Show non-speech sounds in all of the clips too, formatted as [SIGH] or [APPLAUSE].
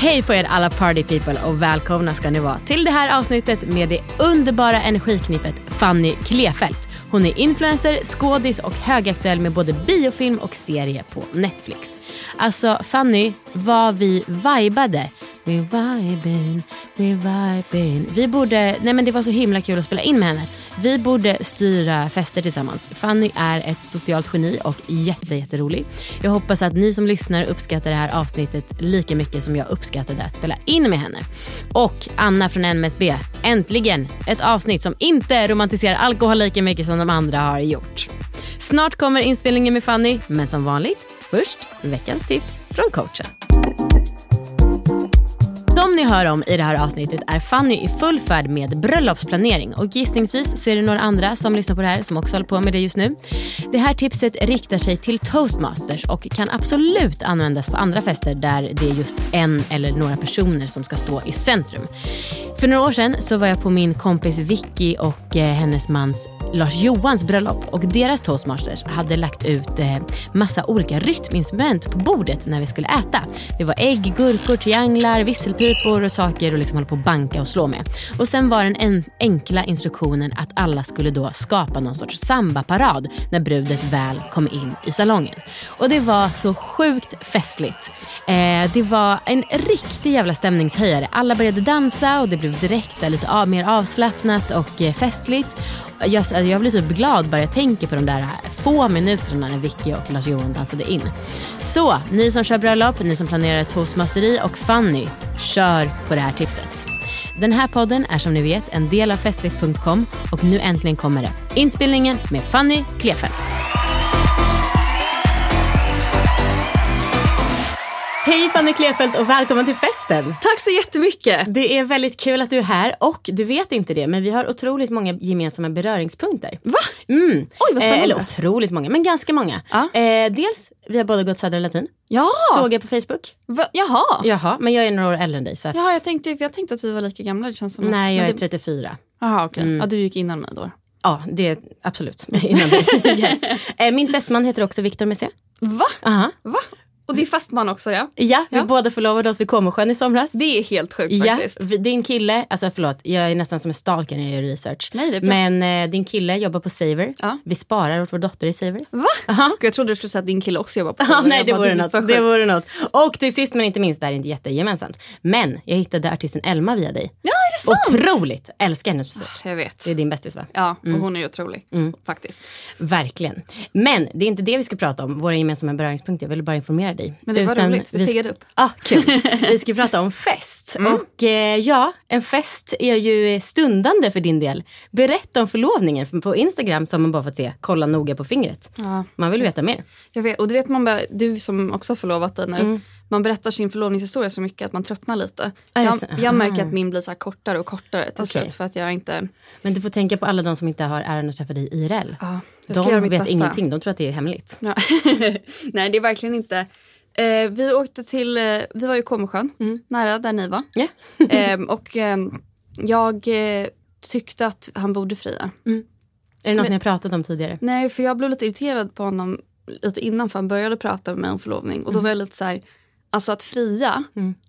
Hej på er alla party people och välkomna ska ni vara till det här avsnittet med det underbara energiknippet Fanny Klefelt. Hon är influencer, skådis och högaktuell med både biofilm och serie på Netflix. Alltså Fanny, vad vi vibade. Vi vibing, vi vibing. Vi borde, nej men det var så himla kul att spela in med henne. Vi borde styra fester tillsammans. Fanny är ett socialt geni och jätte, jätterolig. Jag hoppas att ni som lyssnar uppskattar det här avsnittet lika mycket som jag uppskattade att spela in med henne. Och Anna från NMSB, äntligen ett avsnitt som inte romantiserar alkohol lika mycket som de andra har gjort. Snart kommer inspelningen med Fanny, men som vanligt, först veckans tips från coachen. De ni hör om i det här avsnittet är Fanny i full färd med bröllopsplanering och gissningsvis så är det några andra som lyssnar på det här som också håller på med det just nu. Det här tipset riktar sig till toastmasters och kan absolut användas på andra fester där det är just en eller några personer som ska stå i centrum. För några år sedan så var jag på min kompis Vicky och eh, hennes mans Lars Johans bröllop och deras toastmasters hade lagt ut eh, massa olika rytminstrument på bordet när vi skulle äta. Det var ägg, gurkor, trianglar, visselpipor och saker och liksom hålla på och banka och slå med. Och sen var den en enkla instruktionen att alla skulle då skapa någon sorts sambaparad när brudet väl kom in i salongen. Och det var så sjukt festligt. Eh, det var en riktig jävla stämningshöjare. Alla började dansa och det blev direkt lite av, mer avslappnat och eh, festligt. Jag, alltså, jag blir typ glad bara jag tänker på de där få minuterna när Vicky och Lars-Johan dansade in. Så, ni som kör bröllop, ni som planerar toastmasteri och Fanny, kör på det här tipset. Den här podden är som ni vet en del av festligt.com och nu äntligen kommer det. Inspelningen med Fanny Klefelt. Hej Fanny Klefelt och välkommen till festen. Tack så jättemycket. Det är väldigt kul att du är här och du vet inte det men vi har otroligt många gemensamma beröringspunkter. Va? Mm. Oj, vad spännande. Eh, eller otroligt många, men ganska många. Ja. Eh, dels, vi har båda gått Södra Latin. Ja. Såg jag på Facebook. Va? Jaha. Jaha, men jag är några år äldre än dig. Så att... Jaha, jag tänkte, jag tänkte att vi var lika gamla. Det känns som Nej, jag är det- 34. Jaha, okej. Mm. Ja, du gick innan mig då. Ja, det är absolut [LAUGHS] innan yes. eh, min fästman heter också Victor Messé. Va? Aha. Va? Och det är fastman också ja? Ja, vi Ja. båda förlovade oss vid Comosjön i somras. Det är helt sjukt Ja, faktiskt. din kille, alltså förlåt, jag är nästan som en stalker när jag gör research. Nej, det är bra. Men eh, din kille jobbar på Saver. Ja. Vi sparar åt vår dotter i Saver. Va? Aha. Jag trodde du skulle säga att din kille också jobbar på Ja, Saver. nej, Jag det vore något. Det vore något. Och till sist men inte minst, det här är inte jättegemensamt. Men jag hittade artisten Elma via dig. Ja, är det sant? Otroligt! Älskar hennes musik. Jag vet. Det är din bästis va? Ja, och hon är ju otrolig. Faktiskt. Verkligen. Men det är inte det vi ska prata om, våra gemensamma beröringspunkter. Jag ville bara informera dig. Men det var Utan roligt, det piggade upp. Ja, kul. [LAUGHS] Vi ska prata om fest. Och eh, ja, en fest är ju stundande för din del. Berätta om förlovningen. För På Instagram så har man bara fått se, kolla noga på fingret. Ja. Man vill veta mer. Jag vet, och du vet man bara, du som också har förlovat dig nu. Man berättar sin förlovningshistoria så mycket att man tröttnar lite. Det Jag, jag märker att min blir så kortare och kortare till Okej. slut. För att jag inte... Men du får tänka på alla de som inte har äran att träffa dig IRL. Ja, de vet bästa. ingenting, de tror att det är hemligt. Ja. [LAUGHS] Nej det är verkligen inte. Eh, vi åkte till, eh, vi var i Comosjön, nära där ni var. Ja. [LAUGHS] Ehm, och ehm, jag eh, tyckte att han borde fria. Är det något Men- ni har pratat om tidigare? Nej, för jag blev lite irriterad på honom lite innan för han började prata med mig om förlovning. Och då var jag lite så här, Alltså att fria,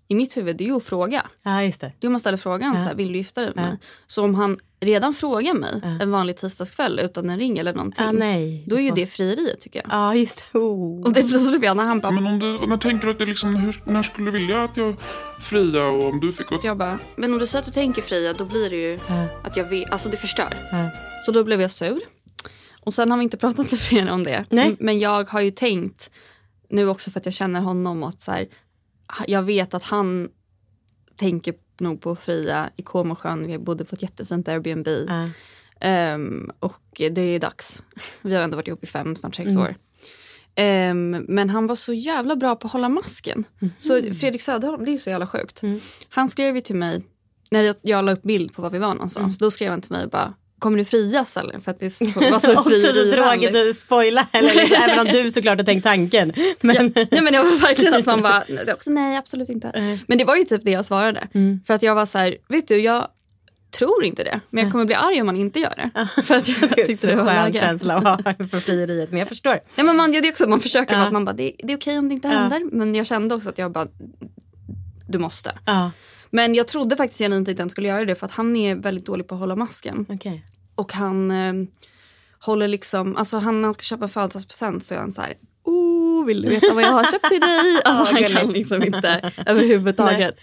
i mitt huvud, det är ju att fråga. Ja, just det. Det är om man ställer frågan, så här, vill du gifta dig med mig? Så om han redan frågar mig en vanlig tisdagskväll utan en ring eller någonting. Ah, nej. Då är ju det frieriet tycker jag. Ja, just det. Oh. Och det blir så när han bara, Men om du, när tänker du att det liksom, hur, när skulle du vilja att jag fria och om du fick gå jag bara, men om du säger att du tänker fria då blir det ju att jag vet, alltså det förstör. Så då blev jag sur. Och sen har vi inte pratat [LAUGHS] mer om det. Nej. Men jag har ju tänkt, nu också för att jag känner honom, att så här, jag vet att han tänker nog på att fria i Comosjön. Vi bodde på ett jättefint Airbnb. Ja. Ehm, och det är dags. [LAUGHS] Vi har ändå varit ihop i fem, snart sex år. Ehm, men han var så jävla bra på att hålla masken. Så Fredrik Söderholm, det är ju så jävla sjukt. Han skrev ju till mig, när jag, jag la upp bild på var vi var någonstans, då skrev han till mig bara Kommer du frias eller? För att det så, var så [LAUGHS] Också lite tråkigt att spoila, eller, [LAUGHS] även om du såklart har tänkt tanken. Men, Ja, nej, men det var verkligen att man bara, [LAUGHS] det är också, nej absolut inte. Men det var ju typ det jag svarade. För att jag var så här, vet du jag tror inte det. Men jag kommer bli arg om man inte gör det. För att jag det är tyckte det var skön känsla att ha för frieriet. Men jag förstår. Nej, men man, det är också, man försöker Ja. att man bara, det, det är okej om det inte händer. Men jag kände också att jag bara, du måste. Ja, Men jag trodde faktiskt genuint inte att han skulle göra det för att han är väldigt dålig på att hålla masken. okej. Och han eh, håller liksom, alltså han när han ska köpa en födelsedagspresent så är han så här, oh vill du veta vad jag har köpt till dig? [LAUGHS] Alltså han kan liksom inte överhuvudtaget.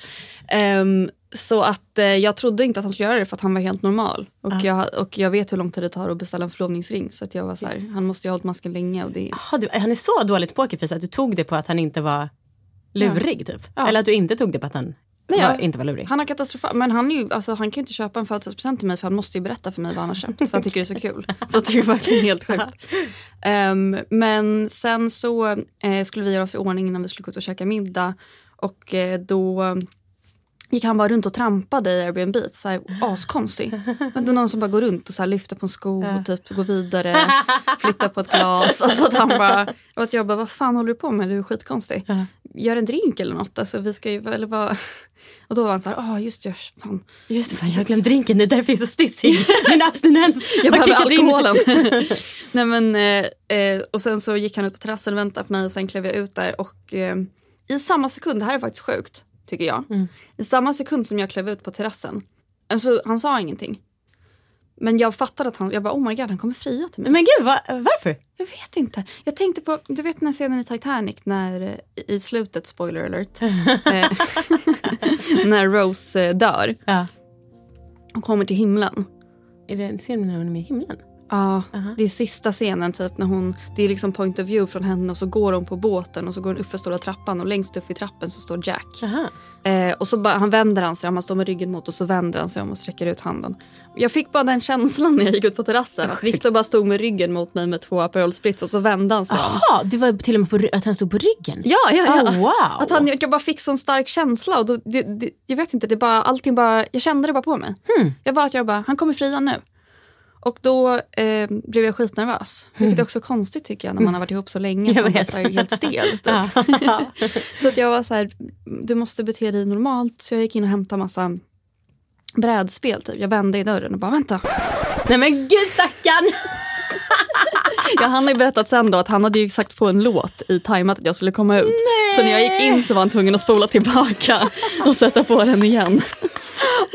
Ehm, så att eh, jag trodde inte att han skulle göra det för att han var helt normal. Och, jag, och jag vet hur lång tid det tar att beställa en förlovningsring. Så att jag var så här, han måste ju ha hållit masken länge. Och det, Jaha, du, han är så dåligt pokerface att du tog det på att han inte var lurig typ? Ja. Eller att du inte tog det på att han Nej, var, inte var lurig? Han har katastrofal, men han, ju, alltså, han kan ju inte köpa en födelsedagspresent till mig för han måste ju berätta för mig vad han har köpt. För han tycker det är så kul. Så det är verkligen helt sjukt. Ehm, men sen så eh, skulle vi göra oss i ordning innan vi skulle gå ut och käka middag. Och eh, då gick han bara runt och trampade i Airbnb. Så här, askonstig. Men det är någon som bara går runt och så här, lyfter på en sko och typ går vidare. Flyttar på ett glas. Alltså att han bara, och att jag bara, vad fan håller du på med? Du är skitkonstig. Gör en drink eller något. Alltså, vi ska ju, eller vad? [LAUGHS] Och då var han så här, ah just det, fan. Just det, fan, jag har glömt drinken, det är därför jag är så stissig. [LAUGHS] Min abstinens [LAUGHS] Jag behöver alkoholen. Nej, men, eh, eh, och sen så gick han ut på terrassen och väntade på mig och sen klev jag ut där. Och eh, i samma sekund, det här är faktiskt sjukt tycker jag. I samma sekund som jag klev ut på terrassen, alltså, han sa ingenting. Men jag fattade att han, jag bara oh my god han kommer fria till mig. Men gud, va, varför? Jag vet inte. Jag tänkte på, du vet den här scenen i Titanic när eh, i slutet, spoiler alert, [LAUGHS] eh, [LAUGHS] när Rose eh, dör Ja. och kommer till himlen. Är det en scen när hon är med i himlen? Ja, det är sista scenen typ när hon, det är liksom point of view från henne och så går hon på båten och så går hon upp för stora trappan och längst upp i trappen så står Jack. Jaha. Eh, och så bara, han vänder han sig om, han står med ryggen mot och så vänder han sig om och sträcker ut handen. Jag fick bara den känslan när jag gick ut på terrassen att Victor bara stod med ryggen mot mig med två Aperol Spritz och så vände han sig. Jaha, det var till och med på, att han stod på ryggen? Ja, ja, ja. Oh, wow. Att han, jag bara fick sån stark känsla och då, det, det, jag vet inte, det bara, allting bara, jag kände det bara på mig. Hmm. Jag var att jag bara, han kommer fria nu. Och då eh, blev jag skitnervös. Vilket är också konstigt tycker jag när man har varit ihop så länge. Jag man vet. här helt stel. [LAUGHS] Typ. [LAUGHS] så att jag var så här, du måste bete dig normalt. Så jag gick in och hämtade massa brädspel. Typ. Jag vände i dörren och bara, vänta. Nej men gud stackarn! [LAUGHS] Ja, han har ju berättat sen då att han hade ju sagt på en låt i tajmat att jag skulle komma ut. Så när jag gick in så var han tvungen att spola tillbaka och sätta på den igen.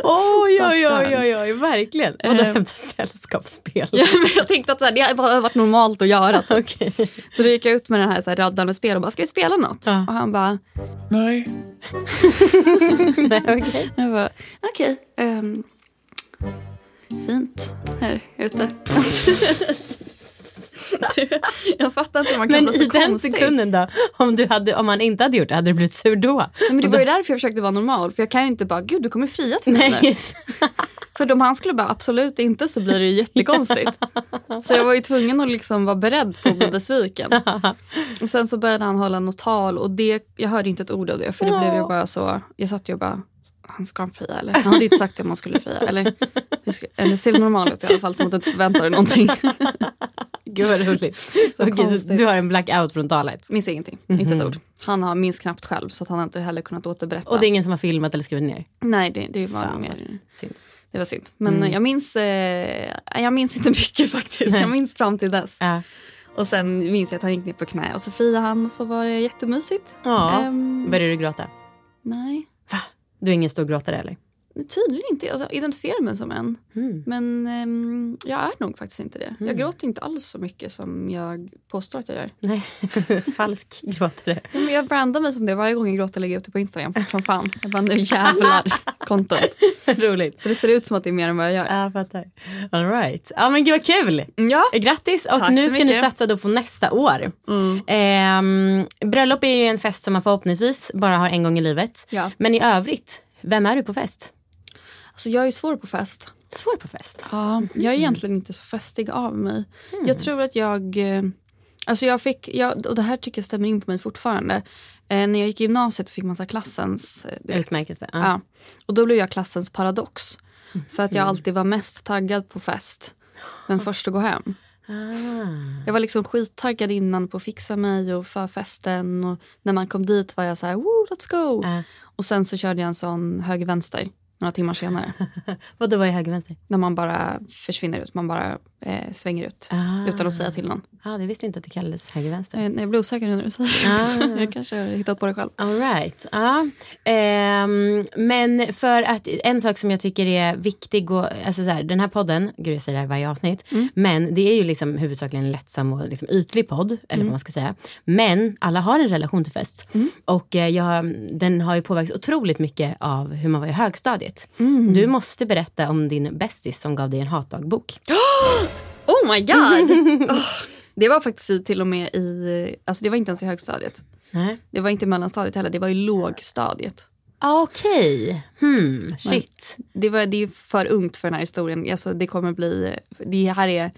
Oj, oj, oj, oj, oj, verkligen. Vadå Eh. hämta sällskapsspel? Ja, men jag tänkte att så här, det har bara varit normalt att göra. Typ. Okej. Så då gick jag ut med den här, så här raddaren med spel och bara, ska vi spela något? Ja. Och han bara, Nej. [LAUGHS] Nej, okej. jag bara okej. ehm, fint här ute. [LAUGHS] [LAUGHS] jag fattar inte hur man kan Men bli i så den konstig. sekunden då, om, du hade, om han inte hade gjort det, hade du blivit sur då? Nej, men det var ju därför jag försökte vara normal. För jag kan ju inte bara, gud du kommer fria till mig just- [LAUGHS] För om han skulle bara absolut inte så blir det ju [LAUGHS] jättekonstigt. Så jag var ju tvungen att liksom vara beredd på att bli besviken. Och sen så började han hålla något tal och det, jag hörde inte ett ord av det för det blev ju bara så, jag satt ju och bara, han ska fria eller? Han hade inte sagt att man skulle fria. Eller, eller ser det normal ut i alla fall som att du inte förväntar dig någonting. Gud vad roligt. [LAUGHS] Okej, du har en blackout från talet. Minns ingenting, inte ett ord. Han har minns knappt själv så att han har inte heller kunnat återberätta. Och det är ingen som har filmat eller skrivit ner? Nej, det, det var Fan, mer... Synd. Det var synd. Men jag minns, eh, jag minns inte [LAUGHS] mycket faktiskt. Jag minns fram till dess. Ja. Och sen minns jag att han gick ner på knä och så friade han och så var det jättemysigt. Ja. Ehm, Började du gråta? nej, Du är ingen stor gråtare eller? Tydligen inte. Jag identifierar mig som en. Mm. Men ehm, jag är nog faktiskt inte det. Jag gråter inte alls så mycket som jag påstår att jag gör. Nej, [LAUGHS] falsk gråtare. Ja, men Jag brandar mig som det varje gång jag gråter lägger jag ut det på Instagram. Som fan. Jag bara nu jävlar [LAUGHS] content. Roligt. Så det ser ut som att det är mer än vad jag gör. Jag fattar. All right. Ja men gud vad kul. Ja. Grattis och Tack nu ska ni satsa då på nästa år. Mm. Ehm, bröllop är ju en fest som man förhoppningsvis bara har en gång i livet. Ja. Men i övrigt, vem är du på fest? Alltså jag är svår på fest. Svår på fest. Ja, jag är egentligen inte så festig av mig. Jag tror att jag... eh, Alltså jag fick, jag, och det här tycker jag stämmer in på mig fortfarande. Eh, när jag gick i gymnasiet fick man så klassens... eh. Utmärkelse. Ja. Ja. Och då blev jag klassens paradox. För att jag alltid var mest taggad på fest. Men [GASPS] först att gå hem. Ah. Jag var liksom skittaggad innan på att fixa mig och för festen. Och när man kom dit var jag så här, Woo, let's go. Ja. Och sen så körde jag en sån höger-vänster några timmar senare. [LAUGHS] Vad då var jag höger vänster? När man bara försvinner ut, man bara eh, svänger ut. Ah. Utan att säga till någon. Ja, det visste inte att det kallades höger vänster. Eh, jag blir osäker nu när du säger det. Ah. [LAUGHS] Jag kanske har hittat på det själv. All right. Ja. Ehm, men för att en sak som jag tycker är viktig, och, alltså så här, den här podden, gud jag säger det här varje avsnitt, men det är ju liksom huvudsakligen en lättsam och liksom ytlig podd, eller vad man ska säga. Men alla har en relation till fest. Och eh, jag, den har ju påverkats otroligt mycket av hur man var i högstadiet. Du måste berätta om din bästis som gav dig en hatdagbok. [GASPS] [GASPS] Oh my god! [LAUGHS] Åh, det var faktiskt i- till och med i, alltså det var inte ens i högstadiet. Nej. Det var inte i mellanstadiet heller, det var i lågstadiet. Ah, Okej. Hmm, shit. Det, var, det är för ungt för den här historien. Alltså, det kommer bli, det här är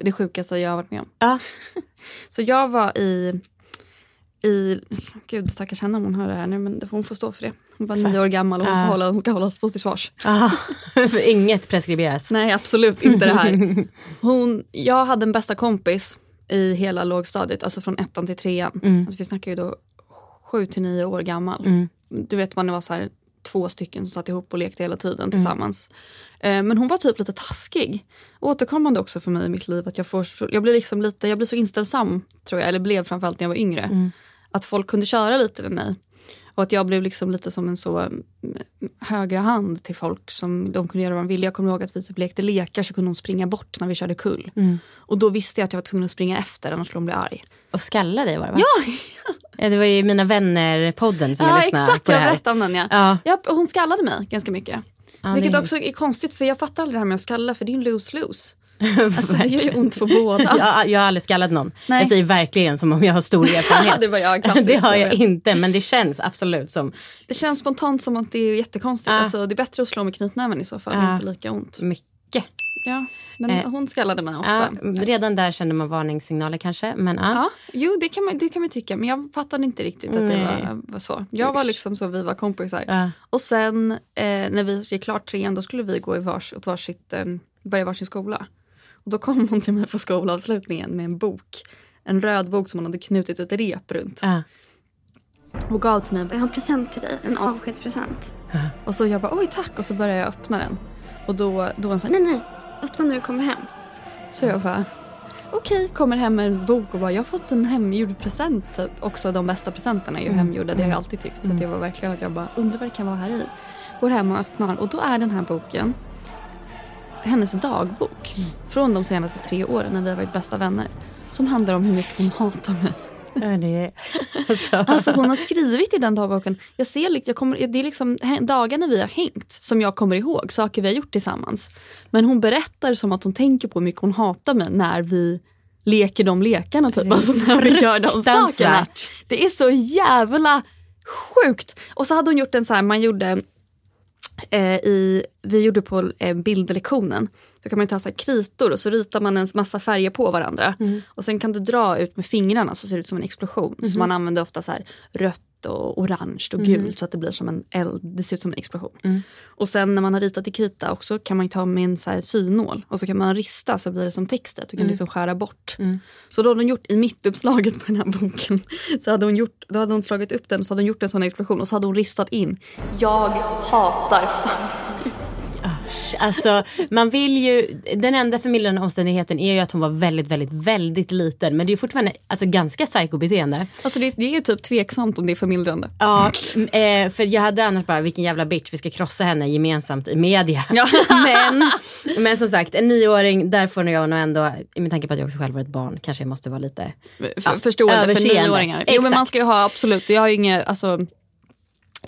det sjukaste jag har varit med om. Ja. [LAUGHS] Så jag var i, i gud stackars henne om hon hör det här nu men hon får stå för det. Hon var nio år gammal och hon, får hålla, hon ska hålla stå till svars. Ah, [LAUGHS] för inget preskriberas. Nej absolut inte det här. [LAUGHS] Hon, jag hade en bästa kompis i hela lågstadiet, alltså från ettan till trean. Alltså, vi snackar ju då sju till nio år gammal. Du vet man det var så här två stycken som satt ihop och lekte hela tiden tillsammans. Eh, Men hon var typ lite taskig. Återkommande också för mig i mitt liv att jag, får, jag blir liksom lite, jag blir så inställsam tror jag, eller blev framförallt när jag var yngre. Att folk kunde köra lite med mig. Och att jag blev liksom lite som en så mm, högra hand till folk som de kunde göra vad de ville. Jag kommer ihåg att vi typ lekte lekar så kunde hon springa bort när vi körde kull. Och då visste jag att jag var tvungen att springa efter annars skulle hon bli arg. Och skalla dig var det va? Ja! [LAUGHS] Det var ju Mina Vänner-podden som jag Ja lyssnade exakt, på det jag här. berättade om den ja. Ja. ja. Hon skallade mig ganska mycket. Ja, Vilket också är konstigt för jag fattar aldrig det här med att skalla för det är ju en lose-lose. [LAUGHS] Alltså det gör ju ont för båda. [LAUGHS] jag, jag har aldrig skallat någon. Nej. Jag säger verkligen som om jag har stor [LAUGHS] erfarenhet. Det var jag, det har jag inte, men det känns absolut som Det känns spontant som att det är jättekonstigt. Ja. Alltså, det är bättre att slå med knytnäven i så fall, det är inte lika ont. mycket. Ja, men Eh, hon skallade mig ofta. Ja, redan där kände man varningssignaler kanske. Men, ja. Ja, jo det kan, man, det kan man tycka men jag fattade inte riktigt att det Nej. var, var så. Jag var liksom så, vi var kompisar. Ja. Och sen eh, när vi gick klart trean då skulle vi gå i vars, åt varsitt, eh, börja varsin skola. Och då kom hon till mig på skolavslutningen med en bok. En röd bok som hon hade knutit ett rep runt. Ja. Och gav till mig. Jag har en present till dig, en avskedspresent. Och så jag bara oj tack och så började jag öppna den. Och då, då hon här, Nej, nej, öppna nu och kom hem. Så jag bara, okej, kommer hem med en bok och bara, jag har fått en hemgjord present. Typ. Också de bästa presenterna är ju hemgjorda, det har jag alltid tyckt. Så att det var verkligen att jag bara, undrar vad det kan vara här i. Går hem och öppnar och då är den här boken hennes dagbok. Från de senaste tre åren när vi har varit bästa vänner. Som handlar om hur mycket hon hatar mig. Det, alltså. [LAUGHS] Alltså hon har skrivit i den dagboken. Jag ser, jag kommer, det är liksom dagar när vi har hängt som jag kommer ihåg. Saker vi har gjort tillsammans. Men hon berättar som att hon tänker på hur mycket hon hatar mig när vi leker de lekarna. Typ. Alltså när vi gör de sakerna. Det är så jävla sjukt. Och så hade hon gjort en så här, man gjorde eh, i, vi gjorde på eh, bildlektionen. Så kan man ta så här kritor och så ritar man en massa färger på varandra. Och sen kan du dra ut med fingrarna så ser det ut som en explosion. Så man använder ofta så rött och orange och gult så att det blir som en eld. Det ser ut som en explosion. Och sen när man har ritat i krita också kan man ta med en så synål och så kan man rista så blir det som textet. Du kan liksom skära bort. Så då hade hon gjort i mittuppslaget på den här boken. [LAUGHS] Så hade hon gjort, då hade hon slagit upp den så hade hon gjort en sån explosion och så hade hon ristat in. Jag hatar fan. Usch, alltså man vill ju, den enda förmildrande omständigheten är ju att hon var väldigt, väldigt, väldigt liten. Men det är ju fortfarande alltså, ganska psykobeteende. Alltså det, det är ju typ tveksamt om det är förmildrande. Ja, eh, för jag hade annars bara, vilken jävla bitch, vi ska krossa henne gemensamt i media. Ja. [LAUGHS] men, men som sagt, en nioåring, där får jag nog ändå, med tanke på att jag också själv var ett barn, kanske jag måste vara lite... För, Ja, förstående för nioåringar. Jo men man ska ju ha absolut, jag har ju inget, alltså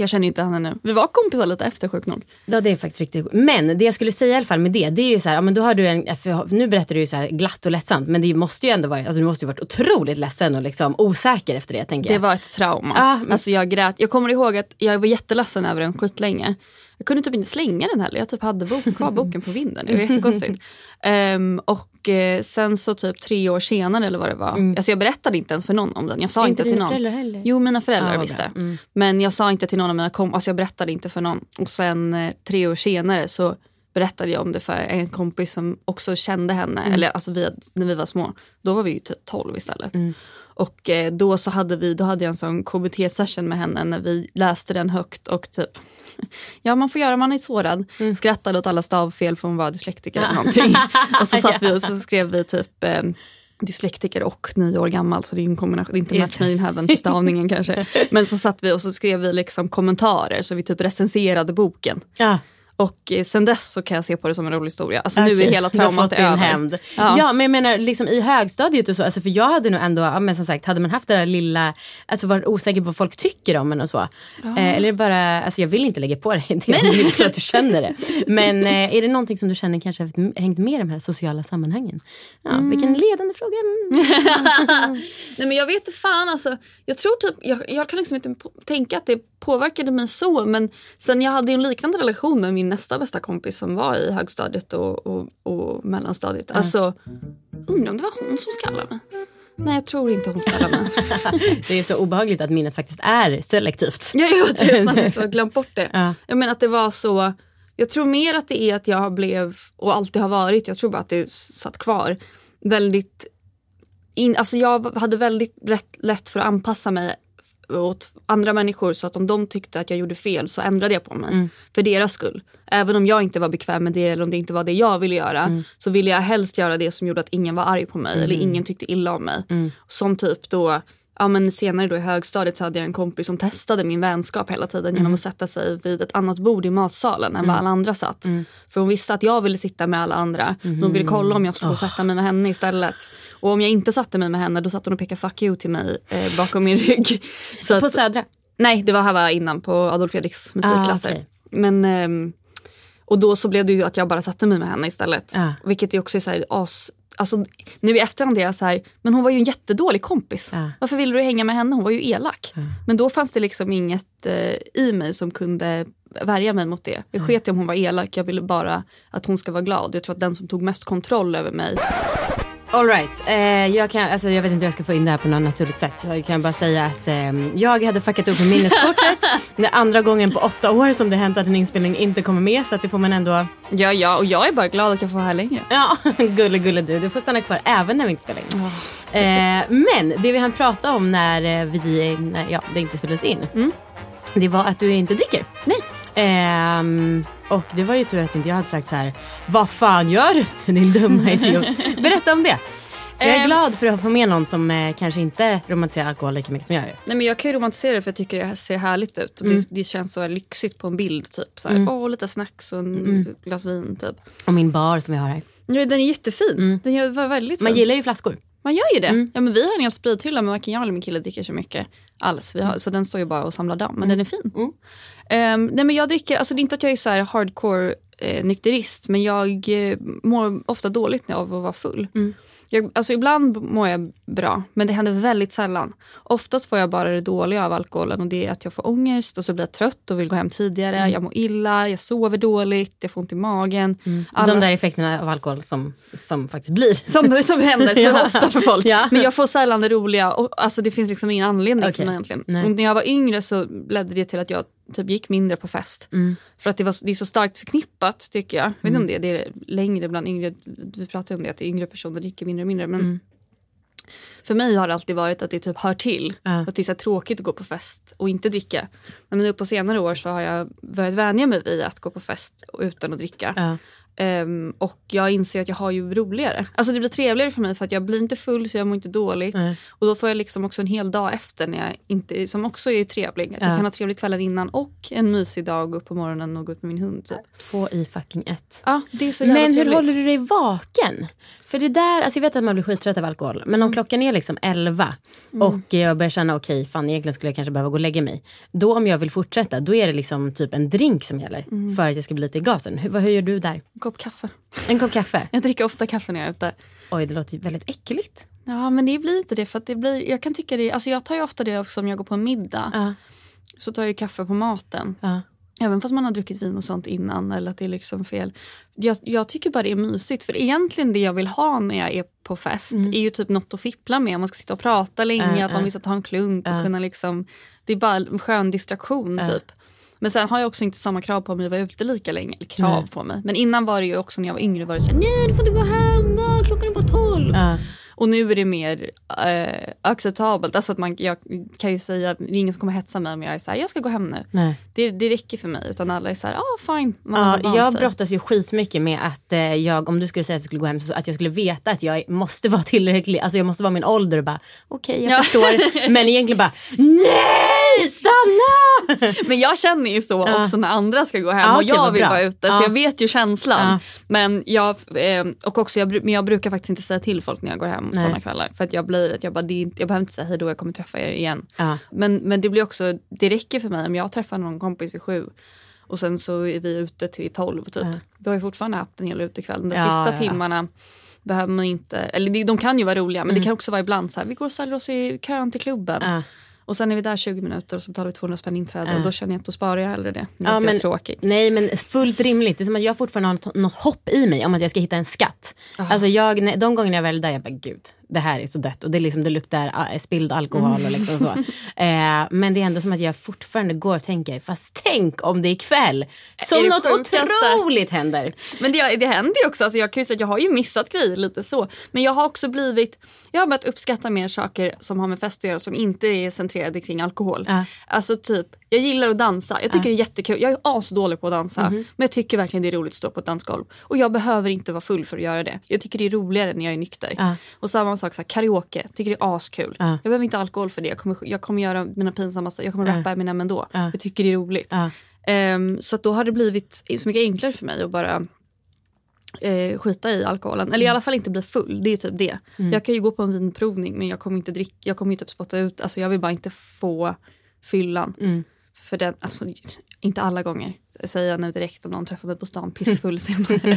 jag känner inte henne nu. Vi var kompisar lite efter sjukt nog. Ja det är faktiskt riktigt Men det jag skulle säga i alla fall med det, det är ju så här, ja, men då har du en, nu berättar du ju så här glatt och lättsamt, men det måste ju ändå vara, alltså du måste ju varit otroligt ledsen och liksom osäker efter det tänker Det jag. var ett trauma. Ja, men- Alltså jag grät. Jag kommer ihåg att jag var jätteledsen över den skitlänge. Jag kunde typ inte slänga den heller. Jag typ hade bok, [LAUGHS] kvar boken på vinden. Det var jättekonstigt. Ehm, och eh, sen så typ tre år senare eller vad det var. Alltså jag berättade inte ens för någon om den. Jag sa Inte inte, till någon. föräldrar heller? Jo mina föräldrar vad visste. Mm. Men jag sa inte till någon av mina kompisar. Alltså jag berättade inte för någon. Och sen eh, tre år senare så berättade jag om det för en kompis som också kände henne. Mm. Eller alltså vi, när vi var små. Då var vi ju typ 12 istället. Mm. Och eh, då så hade vi, då hade jag en sån KBT-session med henne när vi läste den högt och typ [LAUGHS] Ja man får göra man är sårad. Mm. Skrattade åt alla stavfel för hon var dyslektiker eller någonting. [LAUGHS] och så satt vi och så skrev vi typ eh, dyslektiker och nio år gammal så det är ju en kombination, inte match made in heaven för stavningen kanske. [LAUGHS] Men så satt vi och så skrev vi liksom kommentarer så vi typ recenserade boken. Ja. Och eh, sen dess så kan jag se på det som en rolig historia. Alltså nu Okej, är hela traumat över. hämnd. Ja. Ja. men jag menar liksom i högstadiet och så, alltså, för jag hade nog ändå, ja, men som sagt, hade man haft det där lilla, alltså varit osäker på vad folk tycker om en och så. Eh, eller är det bara, alltså jag vill inte lägga på dig det, [LAUGHS] nej, nej. så att du känner det. Men eh, är det någonting som du känner kanske har hängt med i de här sociala sammanhangen? Ja, Mm. Vilken ledande fråga. Mm. [LAUGHS] Nej men jag vet inte fan alltså. Jag tror typ, jag, jag kan liksom inte tänka att det påverkade mig så men sen jag hade en liknande relation med min nästa bästa kompis som var i högstadiet och, och, och mellanstadiet. Alltså undrar om det var hon som skallade mig. Nej jag tror inte hon skallade mig. [LAUGHS] Det är så obehagligt att minnet faktiskt är selektivt. jag jag [LAUGHS] tror att man har glömt bort det. Ja. Jag menar att det var så, jag tror mer att det är att jag blev och alltid har varit, jag tror bara att det satt kvar, väldigt in, alltså jag hade väldigt rätt, lätt för att anpassa mig åt andra människor så att om de tyckte att jag gjorde fel så ändrade jag på mig. För deras skull. Även om jag inte var bekväm med det eller om det inte var det jag ville göra så ville jag helst göra det som gjorde att ingen var arg på mig eller ingen tyckte illa om mig. Som typ då Ja, men senare då i högstadiet så hade jag en kompis som testade min vänskap hela tiden genom att sätta sig vid ett annat bord i matsalen än vad alla andra satt. För hon visste att jag ville sitta med alla andra. Hon ville kolla om jag skulle sätta mig med henne istället. Och om jag inte satte mig med henne då satt hon och pekade fuck you till mig eh, bakom min rygg. [LAUGHS] Så På att, Södra? nej, det var här var innan på Adolf Fredriks musikklasser. Ah, okej. Men, ehm, och då så blev det ju att jag bara satte mig med henne istället. Ja. Vilket är också är så här, as, alltså, nu i efterhand är jag så här, men hon var ju en jättedålig kompis. Ja. Varför ville du hänga med henne? Hon var ju elak. Men då fanns det liksom inget eh, i mig som kunde värja mig mot det. Jag sket i om hon var elak, jag ville bara att hon ska vara glad. Jag tror att den som tog mest kontroll över mig All right. Eh, jag, kan, alltså, jag vet inte hur jag ska få in det här på något naturligt sätt. Jag kan bara säga att eh, jag hade fuckat upp med minneskortet. [LAUGHS] det är andra gången på åtta år som det hänt att en inspelning inte kommer med. Så att det får man ändå... Ja, ja, och jag är bara glad att jag får vara här längre. Ja, [LAUGHS] gulle gulle du. Du får stanna kvar även när vi inte spelar in. Eh, men det vi hann prata om när, eh, vi, när ja, det inte spelades in. Det var att du inte dricker. Nej. Och det var ju tur att inte jag hade sagt så här. Vad fan gör du din dumma [LAUGHS] idiot? Berätta om det. Jag är Ehm. glad för att få med någon som eh, kanske inte romantiserar alkohol lika mycket som jag gör. Nej, men jag kan ju romantisera det för jag tycker det ser härligt ut. Och Det, det känns så lyxigt på en bild. Typ. Så här, Åh, lite snacks och en glas vin. Typ. Och min bar som vi har här. Ja, den är jättefin. Den gör- var väldigt Man fin. gillar ju flaskor. Man gör ju det. Ja, men vi har en hel sprithylla men varken jag eller min kille dricker så mycket alls. Har, Så den står ju bara och samlar damm. Men den är fin. Ehm, nej, men jag dricker, alltså det är inte att jag är så hardcore eh, nykterist men jag eh, mår ofta dåligt av att vara full. Jag, alltså ibland mår jag bra men det händer väldigt sällan. Oftast får jag bara det dåliga av alkoholen och det är att jag får ångest och så blir jag trött och vill gå hem tidigare. Jag mår illa, jag sover dåligt, jag får ont i magen. Alla- De där effekterna av alkohol som, som faktiskt blir. som, som händer [LAUGHS] för Ja. ofta för folk. Ja. Men jag får sällan det roliga. Och, alltså, det finns liksom ingen anledning Okej. för mig egentligen. När jag var yngre så ledde det till att jag typ gick mindre på fest. Mm. För att det, var, det är så starkt förknippat tycker jag. Jag vet inte om det, det är längre bland yngre. Vi pratar ju om det att yngre personer dricker mindre och mindre. Men Mm. För mig har det alltid varit att det typ hör till. Ja. Att det är så tråkigt att gå på fest och inte dricka. Men nu på senare år så har jag börjat vänja mig vid att gå på fest utan att dricka. Ja. Ehm, och jag inser att jag har ju roligare. Alltså det blir trevligare för mig för att jag blir inte full så jag mår inte dåligt. Nej. Och då får jag liksom också en hel dag efter när jag inte, som också är trevlig. Att Ja. jag kan ha trevligt kvällen innan och en mysig dag, gå upp på morgonen och gå ut med min hund. Typ. Två i fucking ett. Ja, det är så jävla Men hur trevligt. håller du dig vaken? För det där, alltså jag vet att man blir skittrött av alkohol. Men Mm. om klockan är liksom 11 och jag börjar känna okej, fan egentligen skulle jag kanske behöva gå och lägga mig. Då om jag vill fortsätta, då är det liksom typ en drink som gäller. Mm. För att jag ska bli lite i gasen. Hur, vad, hur gör du där? En kopp kaffe. En kopp kaffe? Jag dricker ofta kaffe när jag är ute. Oj, det låter ju väldigt äckligt. Ja men det blir inte det för det blir, jag kan tycka det, alltså jag tar ju ofta det också om jag går på en middag. Ja. Så tar jag ju kaffe på maten. Ja. Även fast man har druckit vin och sånt innan eller att det är liksom fel. Jag, jag tycker bara det är mysigt för egentligen det jag vill ha när jag är på fest är ju typ något att fippla med. Man ska sitta och prata länge, Mm. Ja, att man vill ta en klunk och kunna liksom. Det är bara en skön distraktion typ. Men sen har jag också inte samma krav på mig att vara ute lika länge. Eller krav Nej. på mig. Men innan var det ju också när jag var yngre var det så här, nej du får inte gå hem, klockan är bara tolv. Ja. Och nu är det mer eh, acceptabelt. Alltså att man, jag kan ju säga, det är ingen som kommer hetsa mig om jag är så här, jag ska gå hem nu. Nej. Det, det räcker för mig. Utan alla är så här, ja ah, fine. Man Ja, jag sig. brottas ju skitmycket med att eh, jag, om du skulle säga att jag skulle gå hem, så att jag skulle veta att jag måste vara tillräcklig, alltså jag måste vara min ålder och bara okej jag Ja. förstår. [LAUGHS] Men egentligen bara nej stanna! [LAUGHS] Men jag känner ju så också när andra ska gå hem Ja, och okej, jag vill vara ute. Så jag vet ju känslan. Men, jag, eh, och också jag, men jag brukar faktiskt inte säga till folk när jag går hem Nej. sådana kvällar. För att jag blir att jag bara, det inte, jag behöver inte säga hej då, jag kommer träffa er igen. Men, men det blir också, det räcker för mig om jag träffar någon kompis vid sju och sen så är vi ute till tolv typ. Ja. Då har jag fortfarande haft en hel utekväll. De Ja, sista ja, timmarna behöver man inte, eller de kan ju vara roliga men Mm. det kan också vara ibland så här, vi går och ställer oss i kön till klubben. Ja. Och sen är vi där 20 minuter och så betalar vi 200 spänn inträde Ja. och då känner jag att då sparar jag hellre det. Nu Ja, men- tråkig. Nej men fullt rimligt. Det är som att jag fortfarande har något, något hopp i mig om att jag ska hitta en skatt. Alltså jag, de gångerna jag väl är där, jag bara gud, det här är så dött. Och det, är liksom, det luktar äh, spilld alkohol och liksom så. [LAUGHS] Eh, men det är ändå som att jag fortfarande går och tänker, fast tänk om det är ikväll. Som något sjukaste? otroligt händer. Men det, det händer ju också, alltså jag kan ju säga att jag har ju missat grejer lite så. Men jag har också blivit, jag har börjat uppskatta mer saker som har med fest att göra som inte är centrerade kring alkohol. Ja. Alltså typ, jag gillar att dansa, jag tycker det är jättekul. Jag är asdålig på att dansa. Men jag tycker verkligen det är roligt att stå på ett dansgolv. Och jag behöver inte vara full för att göra det. Jag tycker det är roligare när jag är nykter. Ja. Och samma sak, så här, karaoke, tycker det är askul. Ja. Jag behöver inte alkohol för det. Jag kommer, jag kommer göra mina pinsamma, jag kommer rappa Eminem ändå. Ja. Jag tycker det är roligt. Ehm, så då har det blivit så mycket enklare för mig att bara eh, skita i alkoholen. Eller i alla fall inte bli full. Det är typ det. Jag kan ju gå på en vinprovning men jag kommer inte dricka. Jag kommer ju typ spotta ut. Alltså jag vill bara inte få fyllan. Mm. För den, alltså, inte alla gånger. Säger jag nu direkt om någon träffar mig på stan pissfull senare.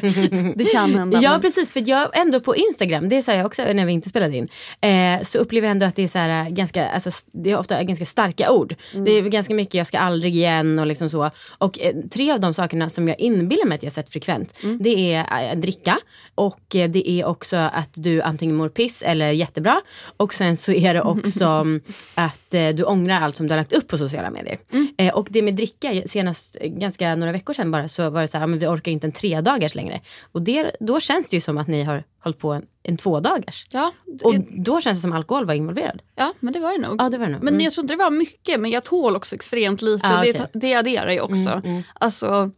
[LAUGHS] det kan hända. Ja men- precis, för jag ändå på Instagram, det sa jag också när vi inte spelade in, eh, så upplever jag ändå att det är, så här, äh, ganska, alltså, det är ofta ganska starka ord. Mm. Det är ganska mycket jag ska aldrig igen och liksom så. Och eh, tre av de sakerna som jag inbillar mig att jag sett frekvent, Mm. det är eh, dricka och eh, det är också att du antingen mår piss eller jättebra. Och sen så är det också [LAUGHS] att eh, du ångrar allt som du har lagt upp på sociala medier. Mm. Eh, och det med dricka, senast eh, ganska några veckor sedan bara så var det så här, men vi orkar inte en tre dagars längre. Och det, då känns det ju som att ni har hållit på en, en två dagars. Ja, Och det- då känns det som alkohol var involverad. ja, men det var det nog. Ja det var det nog. Men Mm. jag tror inte det var mycket, men jag tål också extremt lite. Ja, det, okej. det adderar ju också. Alltså,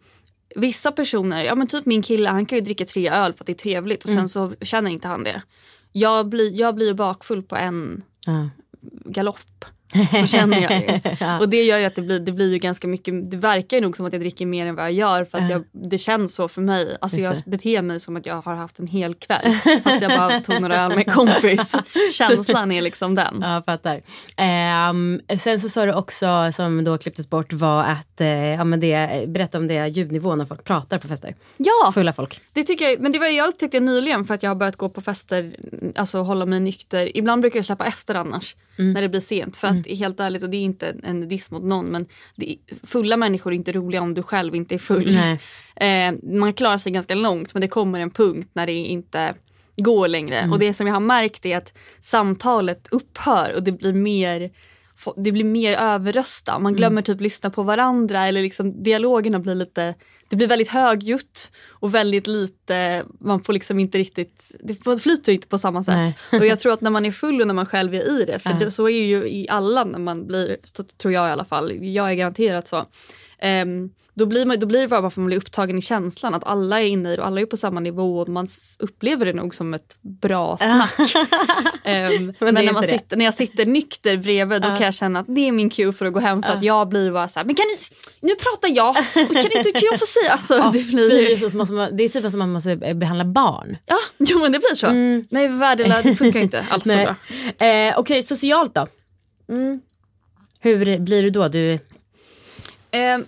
vissa personer, ja men typ min kille, han kan ju dricka tre öl för att det är trevligt och sen så känner inte han det. Jag blir, jag blir bakfull på en Ja. galopp. Så känner jag det. [LAUGHS] Och det gör ju att det blir, det blir ju ganska mycket, det verkar ju nog som att jag dricker mer än vad jag gör för att jag, det känns så för mig. Alltså jag beter mig som att jag har haft en hel kväll fast jag bara tog några öl med kompis. [LAUGHS] Känslan är liksom den. Ja, fattar. Ehm, sen så sa du också, som då klipptes bort, var att eh, ja, men det, berätta om det ljudnivån när folk pratar på fester. Ja! Fulla folk. Det tycker jag, men det var jag upptäckte nyligen för att jag har börjat gå på fester, alltså hålla mig nykter. Ibland brukar jag släppa efter annars när det blir sent. För att helt ärligt, och det är inte en- diss mot någon, men är, fulla människor är inte roliga om du själv inte är full. [LAUGHS] Eh, man klarar sig ganska långt men det kommer en punkt när det inte går längre. Och det som jag har märkt är att samtalet upphör och det blir mer det blir mer överrösta. Man glömmer typ lyssna på varandra eller liksom dialogerna blir lite, det blir väldigt högljutt och väldigt lite, man får liksom inte riktigt, det flyter inte på samma sätt. Och jag tror att när man är full och när man själv är i det, för det, så är ju i alla när man blir, så tror jag i alla fall, jag är garanterat så. Ehm, då blir, man, då blir det bara för att man blir upptagen i känslan att alla är inne i det och alla är på samma nivå och man upplever det nog som ett bra snack. [LAUGHS] Ehm, men det är när, man det. sitter, när jag sitter nykter bredvid då kan jag känna att det är min cue för att gå hem för att jag blir bara så här, men kan ni, nu pratar jag kan inte kan jag få säga, alltså det Det blir är, ju, så som, att man- det är typ som man måste eh, behandla barn. ja, [LAUGHS] jo men det blir så. Nej värdelöst, det funkar inte [LAUGHS] alls så bra. Eh, Okej, socialt då? Hur blir du då? Du,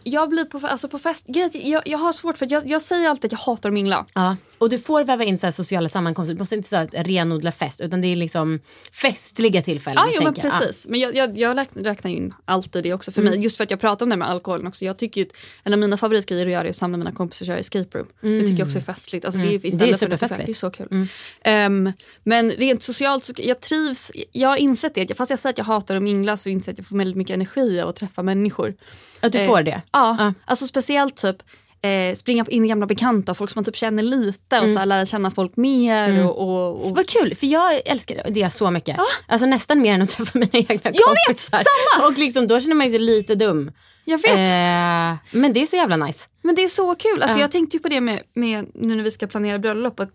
jag blir på, alltså på fest, är jag, jag har svårt för att jag, jag säger alltid att jag hatar att mingla. ja. Och du får väva in så sociala sammankomster. Du måste inte så här renodla fest utan det är liksom festliga tillfällen. Ja, jo, men precis. Men jag, jag, jag räknar, räknar in alltid det också för Mm. mig. Just för att jag pratar om det med alkoholen också. Jag tycker ju, en av mina favoritgrejer att göra är att samla mina kompisar och köra escape room. Det tycker jag också är festligt. Alltså, det, är Mm. Det är för lite superfestligt. fest. Det är så kul. Ehm, men rent socialt, så, jag trivs. Jag har insett det. Fast jag säger att jag hatar att mingla så inser jag att jag får väldigt mycket energi av att träffa människor. Att du Eh, får det? Ja, Ja. alltså speciellt typ eh, springa in i gamla bekanta, folk som man typ känner lite och Mm. så här, lära känna folk mer. Och, och, och... Vad kul, för jag älskar det så mycket. Alltså nästan mer än att träffa mina egna Jag vet, kompisar. samma! Och liksom, då känner man sig lite dum. Jag vet. Eh, men det är så jävla nice. Men det är så kul. Alltså, Ja. Jag tänkte ju på det med, med nu när vi ska planera bröllop. Att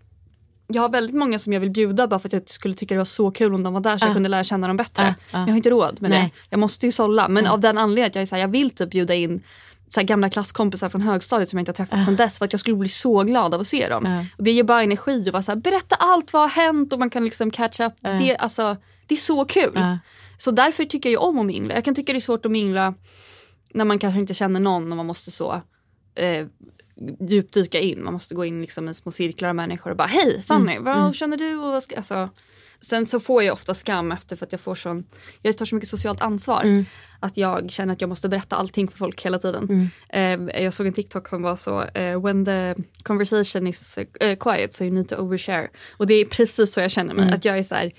jag har väldigt många som jag vill bjuda bara för att jag skulle tycka det var så kul om de var där så jag Ja. kunde lära känna dem bättre. Men jag har inte råd med det. Nej. Jag måste ju sålla. Men av den anledningen att jag, är så här, jag vill typ bjuda in så gamla klasskompisar från högstadiet som jag inte har träffat sedan dess för att jag skulle bli så glad av att se dem. Ja. Och det ger bara energi och vara så här, berätta allt vad har hänt och man kan liksom catch up. Det, alltså, det är så kul. Ja. Så därför tycker jag om att mingla. Jag kan tycka det är svårt att mingla när man kanske inte känner någon och man måste så eh, djupdyka in. Man måste gå in liksom i små cirklar av människor och bara hej Fanny, vad känner du? Och vad ska, alltså, sen så får jag ofta skam efter för att jag får sån, jag tar så mycket socialt ansvar. Att jag känner att jag måste berätta allting för folk hela tiden. Eh, jag såg en TikTok som var så, eh, when the conversation is eh, quiet so you need to overshare. Och det är precis så jag känner mig. Att jag är så här,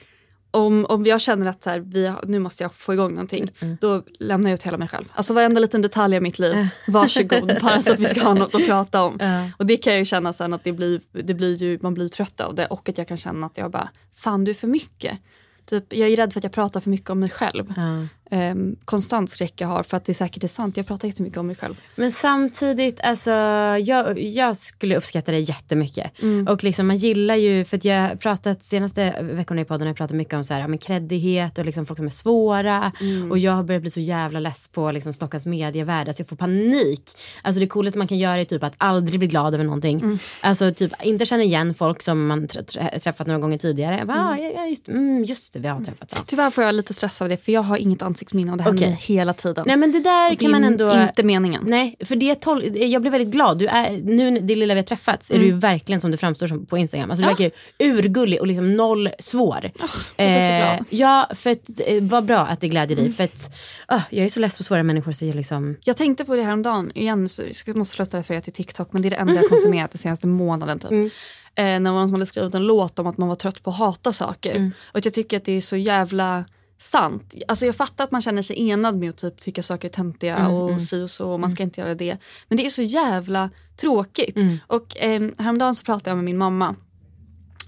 om, om jag känner att så här, vi, nu måste jag få igång någonting, då lämnar jag ut hela mig själv. Alltså varenda liten detalj av mitt liv, varsågod, [LAUGHS] bara så att vi ska ha något att prata om. Ja. Och det kan jag ju känna sen att det blir, det blir ju, man blir trött av det och att jag kan känna att jag bara, fan du är för mycket. Typ, jag är rädd för att jag pratar för mycket om mig själv. Ja. Ehm, konstant skräck jag har för att det säkert är sant, jag pratar jättemycket om mig själv. Men samtidigt, alltså, jag, jag skulle uppskatta det jättemycket. Och liksom, man gillar ju, för att jag har pratat senaste veckorna i podden har jag pratat mycket om så här, men kreddighet och liksom folk som är svåra. Och jag har börjat bli så jävla less på liksom, Stockholms medievärld, alltså jag får panik. Alltså det coolaste man kan göra är typ att aldrig bli glad över någonting. Alltså typ inte känna igen folk som man trä- trä- träffat några gånger tidigare. Jag bara, ah, ja, ja, just, mm, just det, vi har träffats. Ja. Tyvärr får jag lite stress av det för jag har inget ansiktsminne och det händer mig hela tiden. Nej men det där det kan man ändå... inte meningen. Nej, för det tol- jag blir väldigt glad. Du är, nu det lilla vi har träffats är du ju verkligen som du framstår som på Instagram. Alltså, du Mm. Ja. verkar urgullig och liksom noll svår. så glad. Mm. ja, för att, eh, vad bra att det glädjer dig. För att, ah, jag är så less på svåra människor så jag liksom... Jag tänkte på det här om dagen igen, så jag måste sluta referera till TikTok men det är det enda jag konsumerat den senaste månaden typ. Mm. Eh, när någon som hade skrivit en låt om att man var trött på att hata saker. Mm. Och jag tycker att det är så jävla sant. Alltså jag fattar att man känner sig enad med att typ tycka saker är töntiga Mm, och si och så och man ska inte göra det. Men det är så jävla tråkigt. Mm. Och eh, häromdagen så pratade jag med min mamma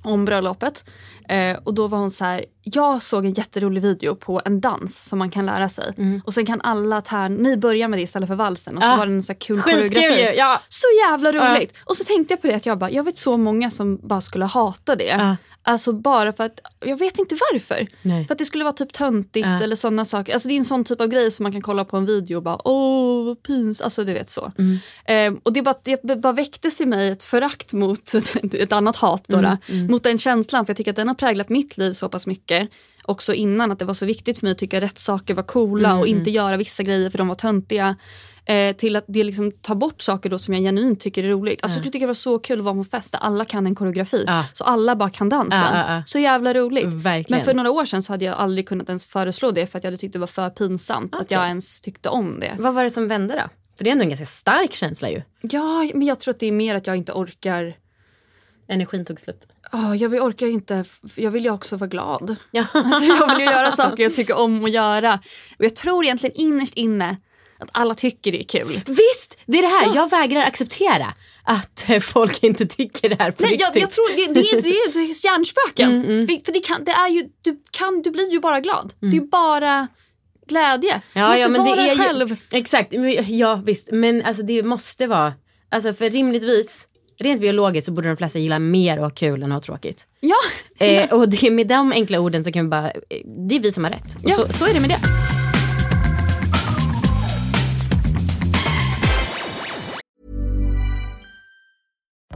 om bröllopet. Eh, och då var hon så här, jag såg en jätterolig video på en dans som man kan lära sig. Och sen kan alla tärn, ni börjar med det istället för valsen och så Mm. Ja. var det en så här kul Skitkul koreografi. ja. Så jävla roligt! Och så tänkte jag på det att jag bara, jag vet så många som bara skulle hata det. Alltså bara för att, jag vet inte varför. Nej. För att det skulle vara typ töntigt Ja. eller sådana saker. Alltså det är en sån typ av grej som man kan kolla på en video och bara åh vad pins, alltså du vet så. Mm. Ehm, och det bara, det bara väcktes i mig ett förakt mot [LAUGHS] ett annat hat då, Mm, då, mot den känslan för jag tycker att den har präglat mitt liv så pass mycket. Också innan att det var så viktigt för mig att tycka rätt saker var coola Mm, och inte göra vissa grejer för de var töntiga. Eh, till att det liksom tar bort saker då som jag genuint tycker är roligt. Alltså, Jag skulle tycka det var så kul att vara på fest där alla kan en koreografi. Ja. Så alla bara kan dansen. Ja, ja. Så jävla roligt. Verkligen. Men för några år sedan så hade jag aldrig kunnat ens föreslå det för att jag hade tyckt det var för pinsamt att Okej. jag ens tyckte om det. Vad var det som vände då? För det är ändå en ganska stark känsla ju. Ja, men jag tror att det är mer att jag inte orkar. Energin tog slut. Ja, jag vill- orkar inte. Jag vill ju också vara glad. Ja. Alltså, jag vill ju göra saker jag tycker om att göra. Och jag tror egentligen innerst inne att alla tycker det är kul. Visst, det är det här. Jag vägrar acceptera att eh, folk inte tycker det här på Nej, riktigt. jag, jag tror det, det, är, det är [LAUGHS] hjärnspöken. Vi- För det, kan, det är ju, du, kan, du blir ju bara glad. Det är ju bara glädje. du Ja, måste ja men vara det är dig ju, själv. Exakt, men- ja visst. Men alltså det måste vara, alltså för rimligtvis, rent biologiskt så borde de flesta gilla mer att ha kul än att ha tråkigt. Ja. Eh, och det, med de enkla orden så kan vi bara, eh, det är vi som har rätt. Och Ja. så, så är det med det.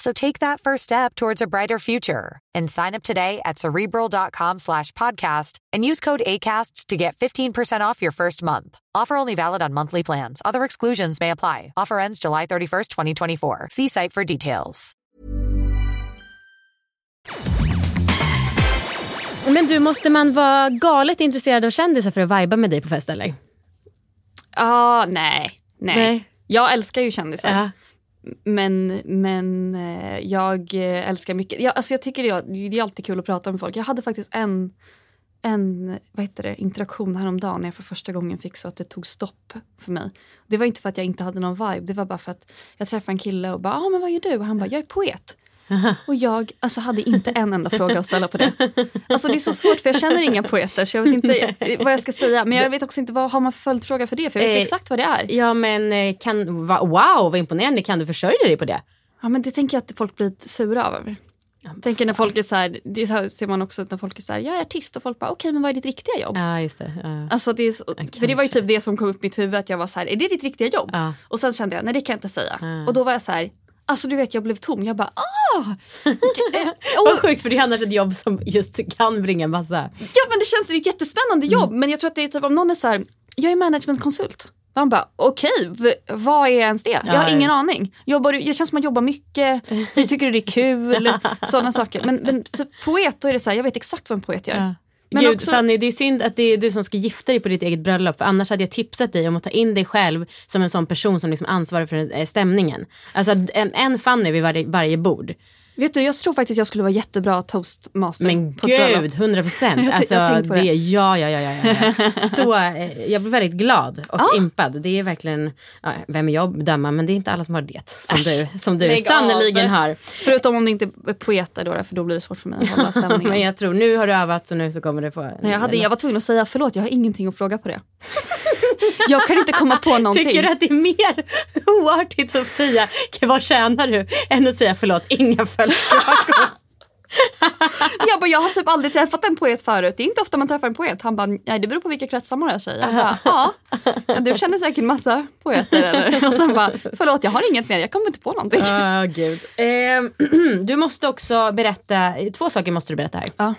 So take that first step towards a brighter future and sign up today at cerebral.com slash podcast and use code ACAST to get 15% off your first month. Offer only valid on monthly plans. Other exclusions may apply. Offer ends July 31st, 2024. See site for details. Men du, måste man vara galet intresserad av kändisar för att viba med dig på fest eller? Ah, nej, nej. Nej. Jag älskar ju kändisar. Ja. Men, men eh, jag eh, älskar mycket. Jag, alltså jag tycker det, det är alltid kul att prata med folk. Jag hade faktiskt en, en vad heter det, interaktion häromdagen när jag för första gången fick så att det tog stopp för mig. Det var inte för att jag inte hade någon vibe. Det var bara för att jag träffade en kille och bara, ah, men vad gör du? Och han bara, jag är poet. [LAUGHS] Och jag alltså, hade inte en enda fråga att ställa på det. Alltså det är så svårt för jag känner inga poeter så jag vet inte vad jag ska säga. Men jag vet också inte vad har man följdfråga för det för jag vet Eh, exakt vad det är. Ja men eh, kan, va, wow vad imponerande, kan du försörja dig på det? Ja men det tänker jag att folk blir sura över. Jag tänker när folk är så här, det så här ser man också att när folk är så här, jag är artist och folk bara okej men vad är ditt riktiga jobb? Ja just det. Ja. Alltså det är så, för det var ju typ det som kom upp i mitt huvud att jag var så här, är det ditt riktiga jobb? Ja. Och sen kände jag, nej det kan jag inte säga. Ja. Och då var jag så här, alltså du vet jag blev tom, jag bara ah! [LAUGHS] Vad sjukt för det är annars ett jobb som just kan bringa massa. Ja men det känns som ett jättespännande jobb men jag tror att det är typ om någon är så här, jag är managementkonsult. Han bara okej, v- vad är ens det? Jag har Ja. ingen aning. Jobbar, jag känns som att man jobbar mycket, jag tycker det är kul, [LAUGHS] sådana saker. Men, men typ poet, då är det så här, jag vet exakt vad en poet gör. Men Gud också- Fanny det är synd att det är du som ska gifta dig på ditt eget bröllop för annars hade jag tipsat dig om att ta in dig själv som en sån person som liksom ansvarar för eh, stämningen. Alltså en, en Fanny vid varje, varje bord. Vet du, jag tror faktiskt jag skulle vara jättebra toastmaster. Men på gud, 100 procent. [LAUGHS] Alltså, jag det. det. Ja, ja, ja, ja, ja. Så eh, jag blir väldigt glad och impad. Det är verkligen, ja, vem är jag att döma, men det är inte alla som har det som du, som du av. har. Förutom om det inte är poeter då, för då blir det svårt för mig att hålla [LAUGHS] stämningen. Men jag tror, nu har du övat så nu så kommer det på. Nej, jag, hade, jag var tvungen att säga förlåt, jag har ingenting att fråga på det. Jag kan inte komma på någonting. Tycker du att det är mer oartigt att säga vad tjänar du än att säga förlåt, inga följdfrågor. jag, bara, jag har typ aldrig träffat en poet förut. Det är inte ofta man träffar en poet. Han bara, nej det beror på vilka kretsar man rör sig i. Ja. Du känner säkert massa poeter eller? Och sen bara, förlåt jag har inget mer, jag kommer inte på någonting. Åh, gud. Eh, [CLEARS THROAT] du måste också berätta, två saker måste du berätta här. Ja.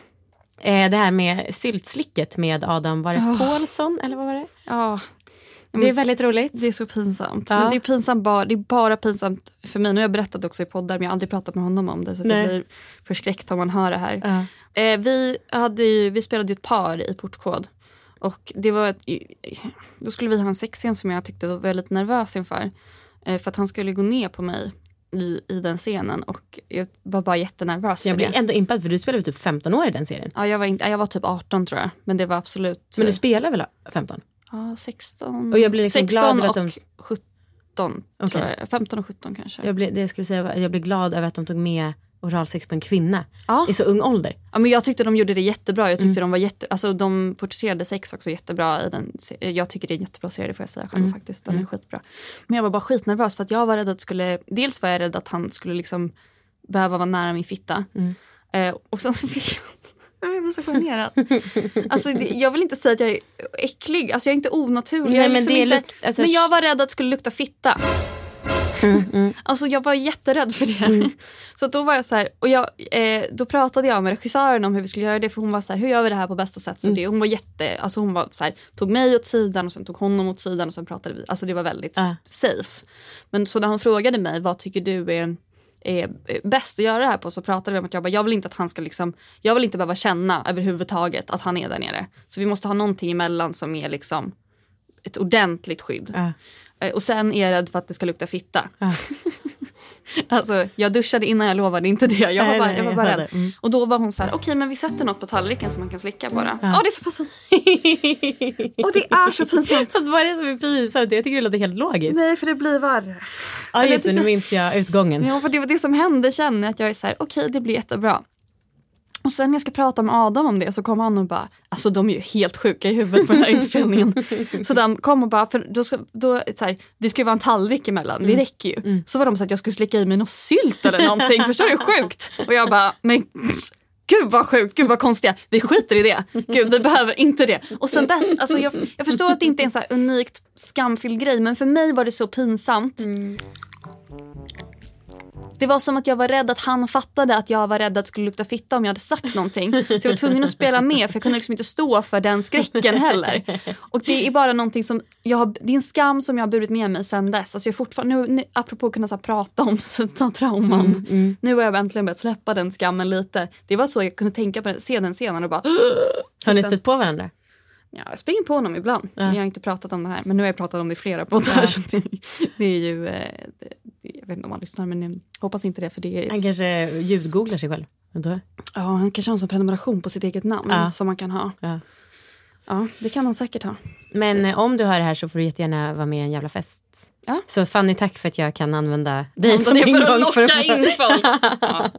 Eh, det här med syltslicket med Adam, var det Oh. Paulsson eller vad var det? Ja. Det är väldigt roligt. Det är så pinsamt. Ja. Men det är, pinsamt bara, det är bara pinsamt för mig. Nu har jag berättat också i poddar men jag har aldrig pratat med honom om det. Så jag blir förskräckt om man hör det här. Ja. Eh, vi, hade ju, vi spelade ju ett par i portkod. Och det var ett, då skulle vi ha en sexscen som jag tyckte var lite nervös inför. Eh, för att han skulle gå ner på mig i, i den scenen. Och jag var bara jättenervös Jag det. ändå impad för du spelade typ 15 år i den serien. Ja, jag, var inte, jag var typ 18 tror jag. Men det var absolut... Men du spelar väl 15? Ja, 16. Och jag blir liksom 16 glad att de- och 17 tror Okej. jag. 15 och 17 kanske. Jag blir, det jag skulle säga, jag blir glad över att de tog med oralsex på en kvinna Ja. i så ung ålder. Ja, men jag tyckte de gjorde det jättebra. Jag tyckte Mm. de var jätte, alltså de porträtterade sex också jättebra i den. Jag tycker det är en jättebra serie, det får jag säga själv Mm. faktiskt. Den är skitbra. Men jag var bara skitnervös för att jag var rädd att skulle, dels var jag rädd att han skulle liksom behöva vara nära min fitta. Mm. Eh, och sen så fick jag [LAUGHS] jag blir så generad. [LAUGHS] Alltså, jag vill inte säga att jag är äcklig. Alltså, jag är inte onaturlig. Nej, jag men liksom inte, luk- alltså- men jag var rädd att det skulle lukta fitta. Mm, Alltså jag var jätterädd för det. Så då var jag så här, och jag, eh, då pratade jag med regissören om hur vi skulle göra det för hon var så här, hur gör vi det här på bästa sätt? Så Mm. det, hon var jätte, alltså hon var så här, tog mig åt sidan och sen tog honom åt sidan och sen pratade vi. Alltså det var väldigt Ja. safe. Men så när hon frågade mig, vad tycker du är är bäst att göra det här på så pratade vi om att jag bara, jag vill inte att han ska liksom, jag vill inte behöva känna överhuvudtaget att han är där nere. Så vi måste ha någonting emellan som är liksom ett ordentligt skydd. Ja. Eh, Och sen är jag rädd för att det ska lukta fitta. Ja. [LAUGHS] alltså jag duschade innan jag lovade inte det. Jag var bara, jag var bara rädd. Mm. Och då var hon så här, okej men vi sätter något på tallriken som man kan slicka det. Ja, Ja. det är så pass. [LAUGHS] Och det är så pinsamt. Fast vad är det som är pinsamt? Jag tycker det låter helt logiskt. Nej för det blir värre. Ja just det, nu minns jag utgången. Ja för det var det som hände jag att jag är så här, okej det blir jättebra. Och sen när jag ska prata med Adam om det så kom han och bara, alltså de är ju helt sjuka i huvudet på den här inspelningen. [LAUGHS] så de kom och bara, för då ska, då, så här, det ska ju vara en tallrik emellan, det räcker ju. Så var de så att jag skulle slicka i mig något sylt eller någonting, förstår du hur sjukt? Och jag bara, men Gud vad sjukt, gud vad konstiga. Vi skiter i det. Gud vi behöver inte det. Och sen dess, alltså jag, jag förstår att det inte är en så unikt skamfylld grej men för mig var det så pinsamt. Det var som att jag var rädd att han fattade att jag var rädd att det skulle lukta fitta om jag hade sagt någonting. Så jag var tvungen att spela med för jag kunde liksom inte stå för den skräcken heller. Och det är bara någonting som, jag har, det är en skam som jag har burit med mig sedan dess. Alltså jag fortfarande, nu, nu, apropå att kunna så prata om [LAUGHS] sina trauman. Nu har jag äntligen börjat släppa den skammen lite. Det var så jag kunde tänka på den, se den scenen och bara [GASPS] Har ni stött på varandra? Ja, jag springer på honom ibland. Ja. Jag har inte pratat om det här men nu har jag pratat om det i flera poddar. så Det, det är ju, eh, jag vet inte om han lyssnar men jag hoppas inte det för det är Han kanske ljudgooglar sig själv. Ja, han kanske har en prenumeration på sitt eget namn Ja. som man kan ha. Ja. Ja, det kan han säkert ha. Men eh, om du hör det här så får du jättegärna vara med i en jävla fest. Ja. Så Fanny, tack för att jag kan använda dig som det för att ingång locka in folk. [LAUGHS]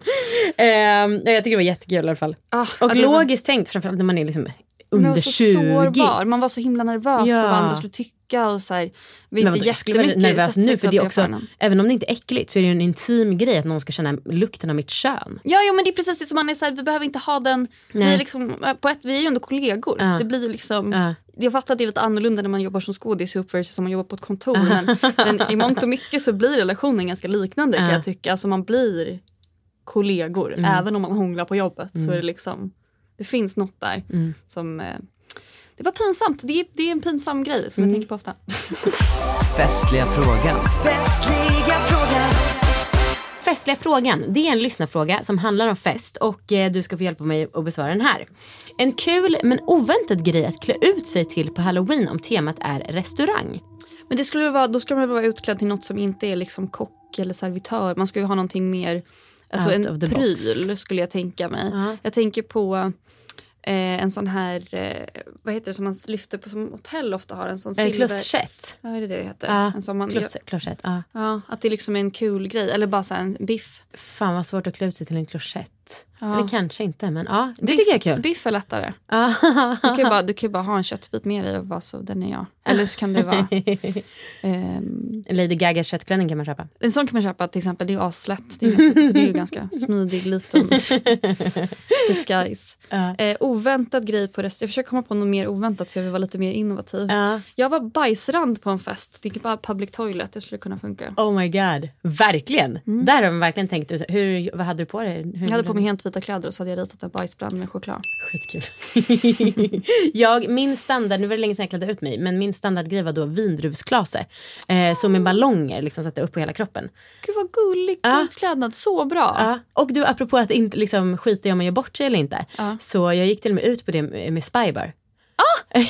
Ehm, jag tycker det var jättekul i alla fall. Ah, Och ja, det var- logiskt tänkt, framförallt när man är liksom Man under var så 20. sårbar. Man var så himla nervös Ja. för vad andra skulle tycka. Och så här, vi Men inte jag skulle vara nervös nu för det är också, även om det inte är äckligt så är det ju en intim grej att någon ska känna lukten av mitt kön. Ja, ja men det är precis det som man är så här, vi behöver inte ha den, vi är, liksom, på ett, vi är ju ändå kollegor. Ja. Det blir liksom, Ja. jag fattar att det är lite annorlunda när man jobbar som skådis ihop versus som man jobbar på ett kontor. Men, men i mångt och mycket så blir relationen ganska liknande kan Ja. jag tycka. Alltså man blir kollegor Mm. även om man hånglar på jobbet. Så är det liksom, det finns något där Mm. som eh, det var pinsamt. Det är, det är en pinsam grej som Mm. jag tänker på ofta. [LAUGHS] Festliga frågan. Festliga frågan, det är en lyssnarfråga som handlar om fest och eh, du ska få hjälpa mig att besvara den här. En kul men oväntad grej att klä ut sig till på halloween om temat är restaurang. Men det skulle vara, då ska man vara utklädd till något som inte är liksom kock eller servitör. Man ska ju ha någonting mer, alltså Out en the box. pryl skulle jag tänka mig. Ja. Jag tänker på eh, en sån här, eh, vad heter det som man lyfter på som hotell ofta har. En sån det silver... kloschett? Ja, är det det det heter? Ja, en sån man, klosch- kloschett. Ja. att det liksom är en kul grej. Eller bara så en biff. Fan vad svårt att klä ut sig till en Ja. Eller kanske inte men ja, det biff, tycker jag är kul. Biff är lättare. Du kan ju bara, du kan ju bara ha en köttbit med dig och vara så, den är jag. Eller så kan det vara... [LAUGHS] ehm, Lady Gagas köttklänning kan man köpa. En sån kan man köpa till exempel, det är ju aslätt. Det är ju, så det är ju ganska smidig liten [LAUGHS] disguise. Ja. Eh, oväntad grej på restaurang. Jag försöker komma på något mer oväntat för jag vill vara lite mer innovativ. Ja. Jag var bajsrand på en fest. Det är bara public toilet, det skulle kunna funka. Oh my god, verkligen. Där har man verkligen tänkt, hur, vad hade du på dig? Hur Mm. Jag hade på mig helt vita kläder och så hade jag ritat en bajsbrand med choklad. Skitkul. [LAUGHS] jag, min standard, nu var det länge sedan jag klädde ut mig, men min standardgrej var då vindruvsklase. Eh, så med ballonger liksom satte upp på hela kroppen. Gud vad gullig Ja. utklädnad, så bra. Ja. Och du, apropå att inte liksom, skita i om man gör bort sig eller inte. Ja. Så jag gick till och med ut på det med, med Spybar.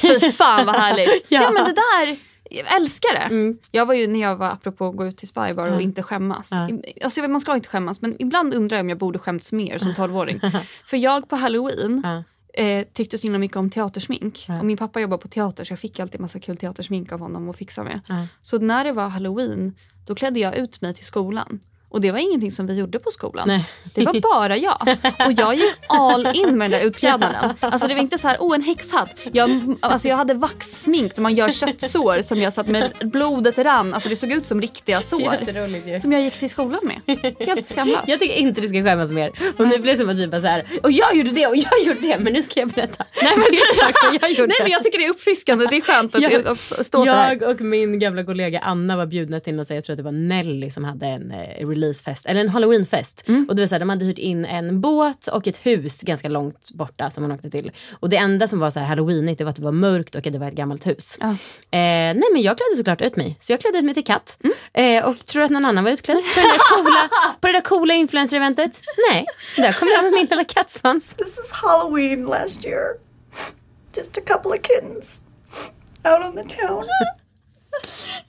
Fy fan vad härligt. [LAUGHS] ja. Ja. men det där, jag älskar det. Mm. Jag var ju när jag var apropå att gå ut till Spybar och Ja. inte skämmas. I- Alltså, man ska inte skämmas men ibland undrar jag om jag borde skämts mer som 12-åring. [LAUGHS] För jag på halloween eh, tyckte så himla mycket om teatersmink. Och min pappa jobbar på teater så jag fick alltid massa kul teatersmink av honom att fixa med. Så när det var halloween då klädde jag ut mig till skolan. Och det var ingenting som vi gjorde på skolan. Nej. Det var bara jag. [LAUGHS] Och jag gick all in med den där utklädnaden. Alltså det var inte så här, oh en häxhatt. Jag, alltså jag hade vaxsmink där man gör köttsår som jag satt med blodet rann. Alltså det såg ut som riktiga sår. Som jag gick till skolan med. Helt skamlöst. Jag tycker inte du ska skämmas mer. Och nu blir det som att vi bara så här, och jag gjorde det och jag gjorde det, men nu ska jag berätta. Nej men, [LAUGHS] jag. Nej men jag tycker det är uppfriskande. Det är skönt att Jag- stå för det här. Jag och min gamla kollega Anna var bjudna till något, jag tror att det var Nelly som hade en eh, releasefest, eller en halloweenfest. Mm. Och det var så här, de hade hyrt in en båt och ett hus ganska långt borta som man åkte till. Och det enda som var så här halloweenigt det var att det var mörkt och att det var ett gammalt hus. Ja. Eh, nej men jag klädde såklart ut mig. Så jag klädde ut mig till katt. Eh, och tror att någon annan var utklädd på, den där coola, [LAUGHS] på det där coola influencer-eventet? Nej, där kom jag med min lilla kattsvans. This is Halloween last year. Just a couple of kittens out on the town. [LAUGHS]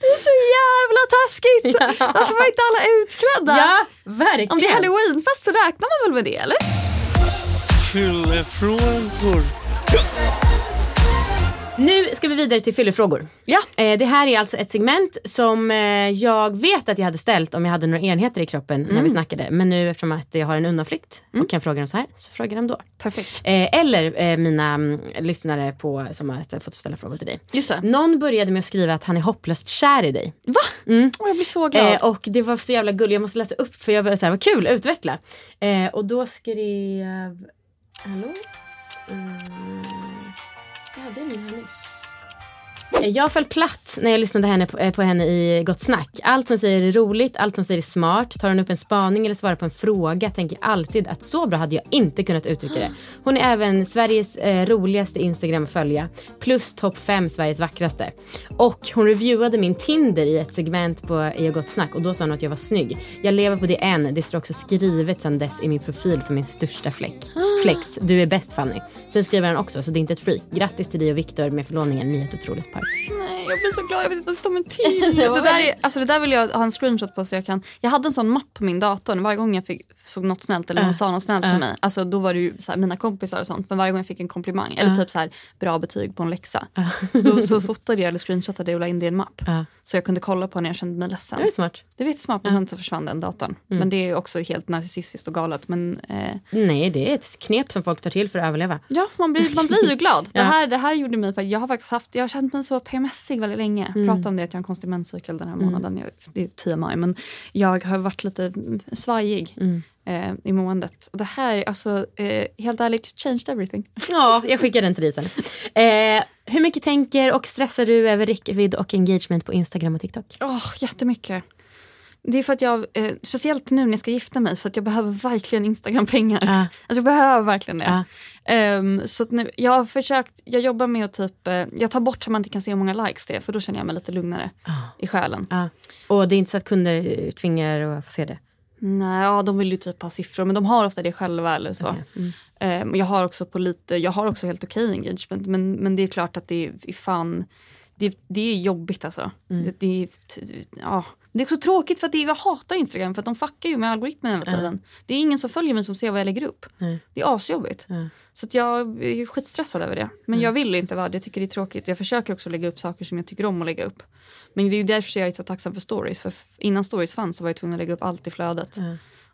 Det är så jävla taskigt. Varför var inte alla utklädda? Ja, verkligen. Om det är halloweenfest så räknar man väl med det eller? Fyllefrågor. Nu ska vi vidare till fyllefrågor. Ja. Eh, det här är alltså ett segment som eh, jag vet att jag hade ställt om jag hade några enheter i kroppen när vi snackade. Men nu eftersom att jag har en undanflykt och kan fråga dem så här, så frågar jag dem då. Perfekt. Eh, eller mina mm, lyssnare på, som har ställt- fått ställa frågor till dig. Just det. Någon började med att skriva att han är hopplöst kär i dig. Va? Åh, jag blir så glad. Och det var så jävla gulligt, jag måste läsa upp för jag var så här, vad kul, utveckla. Och då skrev, hallå? Mm. Jag hade min här nyss. Jag föll platt när jag lyssnade henne på, eh, på henne i Gott Snack. Allt hon säger är roligt, allt hon säger är smart. Tar hon upp en spaning eller svarar på en fråga tänker jag alltid att så bra hade jag inte kunnat uttrycka det. Hon är även Sveriges eh, roligaste Instagram att följa. Plus topp 5 Sveriges vackraste. Och hon reviewade min Tinder i ett segment på i Gott Snack och då sa hon att jag var snygg. Jag lever på det än. Det står också skrivet sedan dess i min profil som min största fläck. Flex. Du är bäst Fanny. Sen skriver han också, så det är inte ett freak. Grattis till dig och Viktor med förlovningen. Ni är ett otroligt par. Nej, jag blir så glad. Jag vet inte vad jag ska ta mig till. [LAUGHS] det, där är, alltså det där vill jag ha en screenshot på så jag kan. Jag hade en sån mapp på min dator. Varje gång jag fick, såg något snällt eller någon sa något snällt till mig. Alltså då var det ju så här, mina kompisar och sånt. Men varje gång jag fick en komplimang eller typ så här bra betyg på en läxa. Då så fotade jag eller screenshotade det och la in det i en mapp. Så jag kunde kolla på när jag kände mig ledsen. Det är smart. Det var smart men sen så försvann den datorn. Mm. Men det är också helt narcissistiskt och galet. Men eh, Nej, det är ett knep som folk tar till för att överleva. Ja, man blir, man blir ju [LAUGHS] glad. Det, här, det här gjorde mig, för jag har faktiskt haft, jag har känt mig så PMSig väldigt länge. Mm. Pratade om det att jag har en konstig menscykel den här månaden. Jag, det är TMI men jag har varit lite mm, svajig Mm. eh, i måendet. Och det här, alltså eh, helt ärligt, changed everything. Ja, jag skickar den till dig sen. Eh, hur mycket tänker och stressar du över räckvidd och engagement på Instagram och TikTok? Åh, jättemycket. Det är för att jag, eh, speciellt nu när jag ska gifta mig, för att jag behöver verkligen Instagram-pengar. Ja. [LAUGHS] Alltså jag behöver verkligen det. Ja. Ehm, så nu, jag har försökt, jag jobbar med att typ, eh, jag tar bort så man inte kan se hur många likes det är, för då känner jag mig lite lugnare i själen. Och det är inte så att kunder tvingar att få se det? Nej, ja, de vill ju typ ha siffror, men de har ofta det själva eller så. Mm. Ehm, jag har också på lite, jag har också helt okej engagement, men, men det är klart att det är fan, det, det är jobbigt alltså. Mm. Det, det, ja. Det är också tråkigt för att det, jag hatar Instagram för att de fuckar ju med algoritmen hela tiden. Det är ingen som följer mig som ser vad jag lägger upp. Nej. Det är asjobbigt. Ja. Så att jag är skitstressad över det. Men jag vill inte vara det, jag tycker det är tråkigt. Jag försöker också lägga upp saker som jag tycker om att lägga upp. Men det är ju därför jag är så tacksam för stories. För innan stories fanns så var jag tvungen att lägga upp allt i flödet.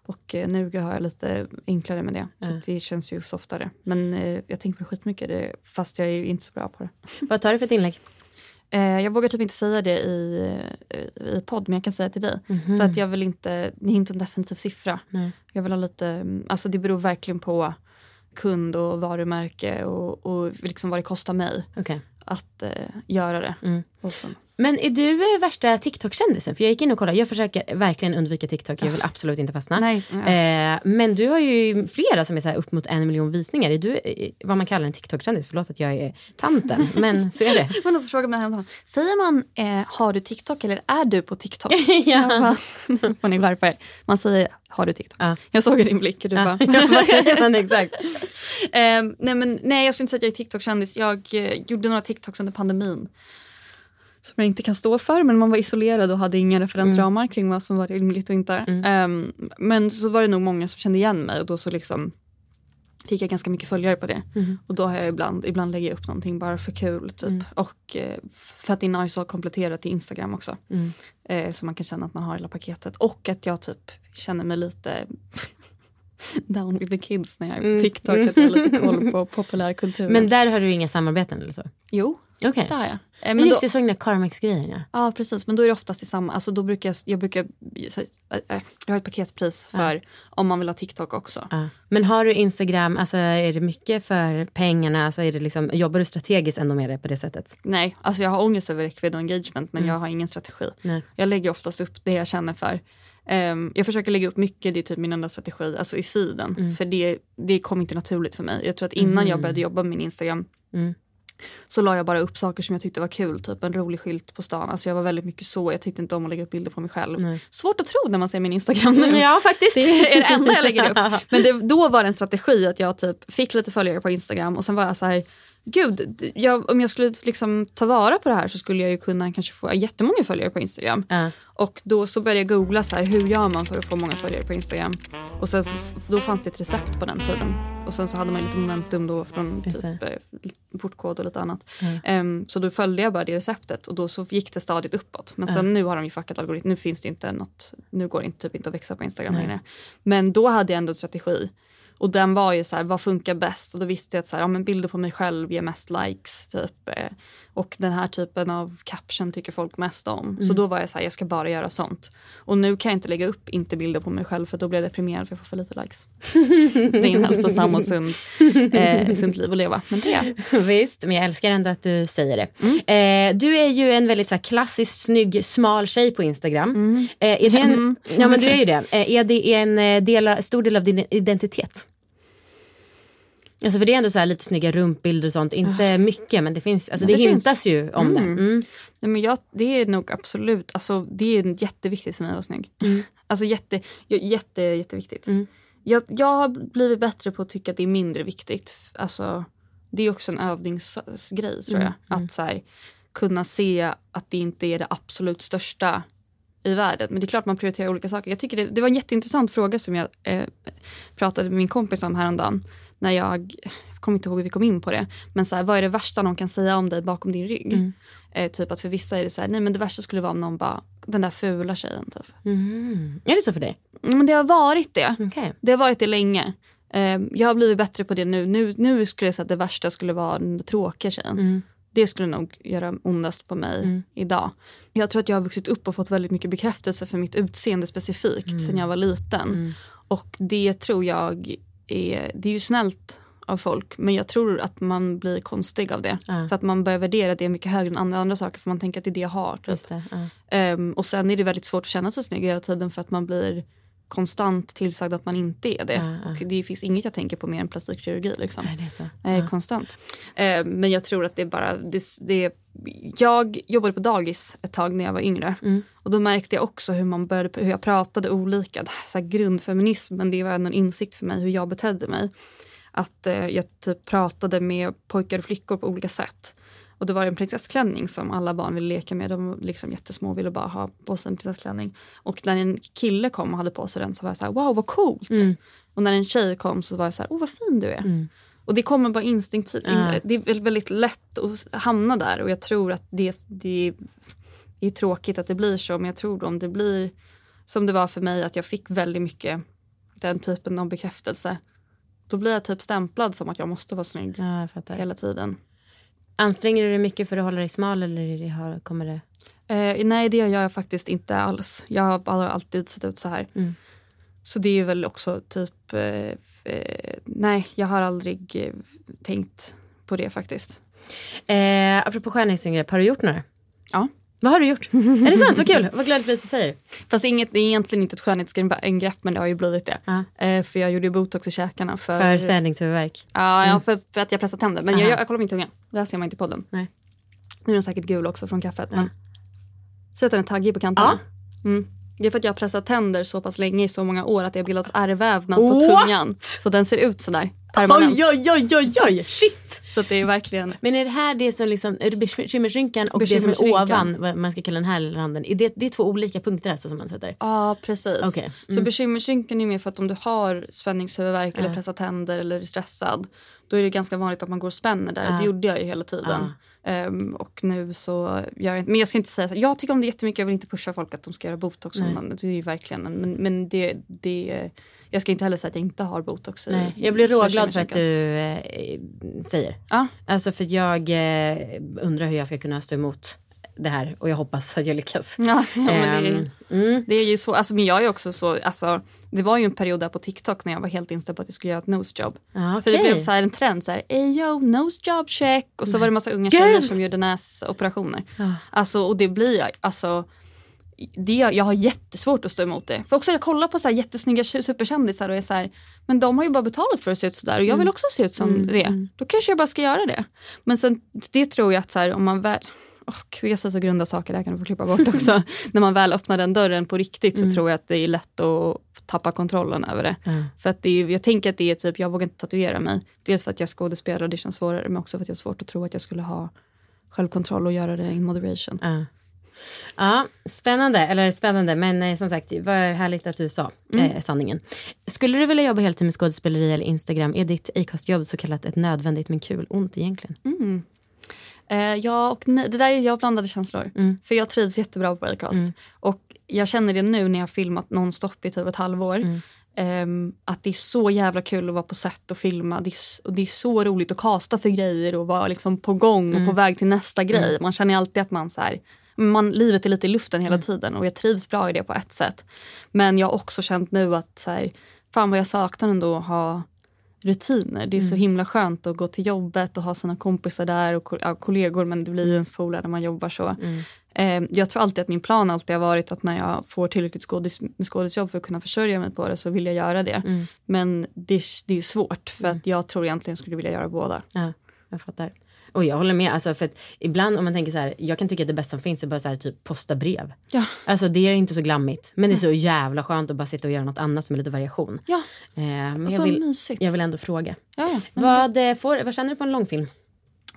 Och eh, nu har jag lite enklare med det. Så det känns ju softare. Men eh, jag tänker på skitmycket det, fast jag är ju inte så bra på det. Vad tar du för ett inlägg? Eh, jag vågar typ inte säga det i, eh, i podd men jag kan säga till dig. Mhm. För att jag vill inte, det är inte en definitiv siffra. Nej. Jag vill ha lite, mm, alltså det beror verkligen på kund och varumärke och, och liksom vad det kostar mig Okej. att eh, göra det. Mm. Men är du eh, värsta TikTok-kändisen? För jag gick in och kollade, jag försöker verkligen undvika TikTok, jag vill absolut inte fastna. Nej, ja. Eh, men du har ju flera som är så här upp mot en miljon visningar. Är du eh, vad man kallar en TikTok-kändis? Förlåt att jag är tanten, [LAUGHS] men så är det. Men någon som frågar mig häromdagen, säger man eh, har du TikTok eller är du på TikTok? [LAUGHS] Ja. Bara, ni skärpa er. Man säger har du TikTok? Ja. Jag såg i din blick du Ja, bara. [LAUGHS] vad säger man exakt? Ehm, nej, men, nej, jag skulle inte säga att jag är TikTok-kändis. Jag eh, gjorde några TikToks under pandemin. Som jag inte kan stå för, men man var isolerad och hade inga referensramar kring vad som var rimligt och inte. Ehm, men så var det nog många som kände igen mig och då så liksom fick jag ganska mycket följare på det. Mhm. Och då har jag ibland, ibland lägger jag upp någonting bara för kul typ. Mm. Och eh, för att det är nice att komplettera till Instagram också. Mm. Eh, så man kan känna att man har hela paketet. Och att jag typ känner mig lite [LAUGHS] down with the kids när jag är på Mm. TikTok. Att jag har lite koll på [LAUGHS] populärkulturen. Men där har du inga samarbeten eller så? Jo, Okej. det har jag. Eh, Men men just då- jag såg den där Carmex-grejen ja. Ja precis, men då är det oftast i samma, alltså då brukar jag, jag brukar, äh, äh, jag har ett paketpris för om man vill ha TikTok också. Ja. Men har du Instagram, alltså är det mycket för pengarna? Alltså är det liksom, jobbar du strategiskt ändå med det på det sättet? Nej, alltså jag har ångest över räckvidd och engagement men Mm. jag har ingen strategi. Nej. Jag lägger oftast upp det jag känner för. Ehm, jag försöker lägga upp mycket, det är typ min enda strategi, alltså i feeden. Mm. För det, det kom inte naturligt för mig. Jag tror att innan Mm. jag började jobba med min Instagram Mm. Så la jag bara upp saker som jag tyckte var kul, typ en rolig skylt på stan. Alltså jag var väldigt mycket så, jag tyckte inte om att lägga upp bilder på mig själv. Nej. Svårt att tro när man ser min Instagram nu. Ja faktiskt. Det är det enda jag lägger upp. [LAUGHS] Men det, då var det en strategi att jag typ fick lite följare på Instagram och sen var jag så här, gud, jag, om jag skulle liksom ta vara på det här så skulle jag ju kunna kanske få jättemånga följare på Instagram. Ja. Och då så började jag googla så här, hur gör man för att få många följare på Instagram? Och sen så, då fanns det ett recept på den tiden. Och sen så hade man lite momentum då från Just typ eh, portkod och lite annat. Mm. Ehm, så då följde jag bara det receptet och då så gick det stadigt uppåt. Men sen nu har de ju fuckat algoritmen. Nu finns det inte något, nu går det inte, typ inte att växa på Instagram längre. Men då hade jag ändå en strategi. Och den var ju så här, vad funkar bäst? Och då visste jag att så här, ja, men bilder på mig själv ger mest likes. Typ. eh, Och den här typen av caption tycker folk mest om. Så Mm. då var jag så här, jag ska bara göra sånt. Och nu kan jag inte lägga upp inte bilder på mig själv för då blir jag deprimerad för jag får för lite likes. det är en hälsosam och sund, eh, sunt liv att leva. Men det är [LAUGHS] Visst, men jag älskar ändå att du säger det. Eh, du är ju en väldigt så här, klassisk, snygg, smal tjej på Instagram. Eh, är det en, Mm. Ja men du är ju det. Eh, är det en eh, del, stor del av din identitet? Alltså för det är ändå så lite snygga rumpbilder och sånt. Inte mycket men det finns, alltså det, Ah. Det finns. hintas ju om det. Mm. Mm. Nej, men jag, det är nog absolut, alltså, det är jätteviktigt för mig att vara snygg. Alltså jätte, jag- jätte, jätteviktigt. Mm. Jag, jag har blivit bättre på att tycka att det är mindre viktigt. Alltså, det är också en övningsgrej tror jag. Mm, Att så här, kunna se att det inte är det absolut största i världen. Men det är klart man prioriterar olika saker. Jag tycker det, det var en jätteintressant fråga som jag eh, pratade med min kompis om häromdagen. När jag, jag kommer inte ihåg hur vi kom in på det. Men så här, vad är det värsta någon kan säga om dig bakom din rygg? Mm. Eh, typ att för vissa är det så här, nej men det värsta skulle vara om någon bara, den där fula tjejen typ. Mm. Är det så för dig? Mm, Men det har varit det. Okej. Det har varit det länge. Eh, jag har blivit bättre på det nu. Nu, nu skulle jag säga att det värsta skulle vara den tråkiga tjejen. Mm. Det skulle nog göra ondast på mig Mm. idag. Jag tror att jag har vuxit upp och fått väldigt mycket bekräftelse för mitt utseende specifikt Mm. sen jag var liten. Och det tror jag är, det är ju snällt av folk men jag tror att man blir konstig av det. Ja. För att man börjar värdera det mycket högre än andra, andra saker för man tänker att det är det jag har. Typ. Det. Ja. Ehm, och sen är det väldigt svårt att känna sig snygg hela tiden för att man blir konstant tillsagd att man inte är det. Ja, ja. Och det finns inget jag tänker på mer än plastikkirurgi. Liksom. Nej, det är så. Eh, Ja. Konstant. Eh, men jag tror att det är bara... Det, det, jag jobbade på dagis ett tag när jag var yngre. Mm. Och då märkte jag också hur, man började, hur jag pratade olika. Det här, är så här grundfeminism, men det var en insikt för mig hur jag betedde mig. Att eh, jag typ pratade med pojkar och flickor på olika sätt. Och då var det en prinsessklänning som alla barn ville leka med. De var liksom jättesmå och ville bara ha på sig en prinsessklänning. Och när en kille kom och hade på sig den så var jag så här, wow vad coolt. Mm. Och när en tjej kom så var jag så här, oh vad fin du är. Mm. Och det kommer bara instinktivt. Ja. Det är väl väldigt lätt att hamna där och jag tror att det, det är tråkigt att det blir så men jag tror om det blir som det var för mig att jag fick väldigt mycket den typen av bekräftelse. Då blir jag typ stämplad som att jag måste vara snygg Ja, hela tiden. Anstränger du dig mycket för att hålla dig smal eller har- kommer det? Eh, nej det gör jag faktiskt inte alls. Jag har bara alltid sett ut så här. Mm. Så det är väl också typ, eh, eh, nej jag har aldrig eh, tänkt på det faktiskt. Eh, apropå skönhetsingrepp, har du gjort några? Ja. Vad har du gjort? [LAUGHS] är det sant? Vad kul. Vad glad att du säger. Fast inget, det är egentligen inte ett skönhetsingrepp men det har ju blivit det. Ja. Eh, för jag gjorde ju botox i käkarna för... För spädningshuvudvärk. Ja, ja Mm. för, för att jag pressade tänder. Men jag, jag, jag kollar min tunga. Det här ser man inte i podden. Nej. Nu är den säkert gul också från kaffet. Men... Ser att den är taggig på kanterna? Mm. Det är för att jag har pressat tänder så pass länge i så många år att det har bildats ärrvävnad på What? tungan. Så den ser ut sådär permanent. Oj, oj, oj, oj, oj, shit! Så det är verkligen... Men är det här det som liksom, bekymmersrynkan och det som är ovan, vad man ska kalla den här randen, är det, det är två olika punkter alltså som man sätter? Ja, precis. Okej. Så Mm. bekymmersrynkan är mer för att om du har spänningshuvudvärk eller Ja. pressat tänder eller är stressad då är det ganska vanligt att man går och spänner där. Ja. Det gjorde jag ju hela tiden. Ehm, och nu så gör jag inte, men jag ska inte säga så. Jag tycker om det jättemycket, jag vill inte pusha folk att de ska göra botox. Men det är ju verkligen, en- men, men det, det, jag ska inte heller säga att jag inte har botox. i- Nej, jag blir råglad för att du eh, säger. Ja. Alltså för jag eh, undrar hur jag ska kunna stå emot det här och jag hoppas att jag lyckas. Ja, [LAUGHS] ja, men det, Ehm, mm. det är ju så, alltså, men jag är också så, alltså, det var ju en period där på TikTok när jag var helt inställd på att jag skulle göra ett nosejob. Ja, För det blev så här en trend, så här, nosejob check. Och så var det massa unga Gud! tjejer som gjorde näsoperationer. Ja. Alltså, och det blir alltså, det, jag har jättesvårt att stå emot det. För också jag kollar på så här jättesnygga superkändisar och är så här, men de har ju bara betalat för att se ut sådär och jag vill också se ut som Mm, det. mm. Då kanske jag bara ska göra det. Men sen, det tror jag att så här, om man väl, Jag säger så grunda saker, det här kan du få klippa bort också. [LAUGHS] När man väl öppnar den dörren på riktigt så Mm. tror jag att det är lätt att tappa kontrollen över det. Ja. För att det är, jag tänker att det är typ, jag vågar inte tatuera mig. Dels för att jag skådespelar och det känns svårare, men också för att jag har svårt att tro att jag skulle ha självkontroll och göra det in moderation. Ja. Ja, spännande, eller spännande, men eh, som sagt, vad härligt att du sa Mm. eh, sanningen. Skulle du vilja jobba heltid med skådespeleri eller Instagram, är ditt Acast-jobb så kallat ett nödvändigt men kul ont egentligen? Mm. Eh, ja, och nej, det där är jag blandade känslor. För jag trivs jättebra på Acast. Mm. Och jag känner det nu när jag har filmat nonstop i typ ett halvår. Mm. ehm, att det är så jävla kul att vara på set och filma. Det är, och det är så roligt att kasta för grejer och vara liksom på gång och på Mm. väg till nästa grej. Mm. Man känner alltid att man så här, man, livet är lite i luften hela tiden och jag trivs bra i det på ett sätt. Men jag har också känt nu att så här, fan vad jag saknar ändå att ha rutiner. Det är så Mm. himla skönt att gå till jobbet och ha sina kompisar där och ja, kollegor men det blir ju ens polare när man jobbar så. Mm. Eh, jag tror alltid att min plan alltid har varit att när jag får tillräckligt skådis, skådisjobb för att kunna försörja mig på det så vill jag göra det. Mm. Men det, är- det är svårt för att jag tror egentligen skulle vilja göra båda. Ja, jag fattar. Och jag håller med, alltså för att ibland om man tänker så här, jag kan tycka att det bästa som finns är bara så här, typ posta brev. Ja. Alltså det är inte så glammigt, men det är så jävla skönt att bara sitta och göra något annat som är lite variation. Ja. Eh, men Och jag så vill, mysigt. jag vill ändå fråga. Ja, ja. Vad, eh, får, vad känner du på en långfilm?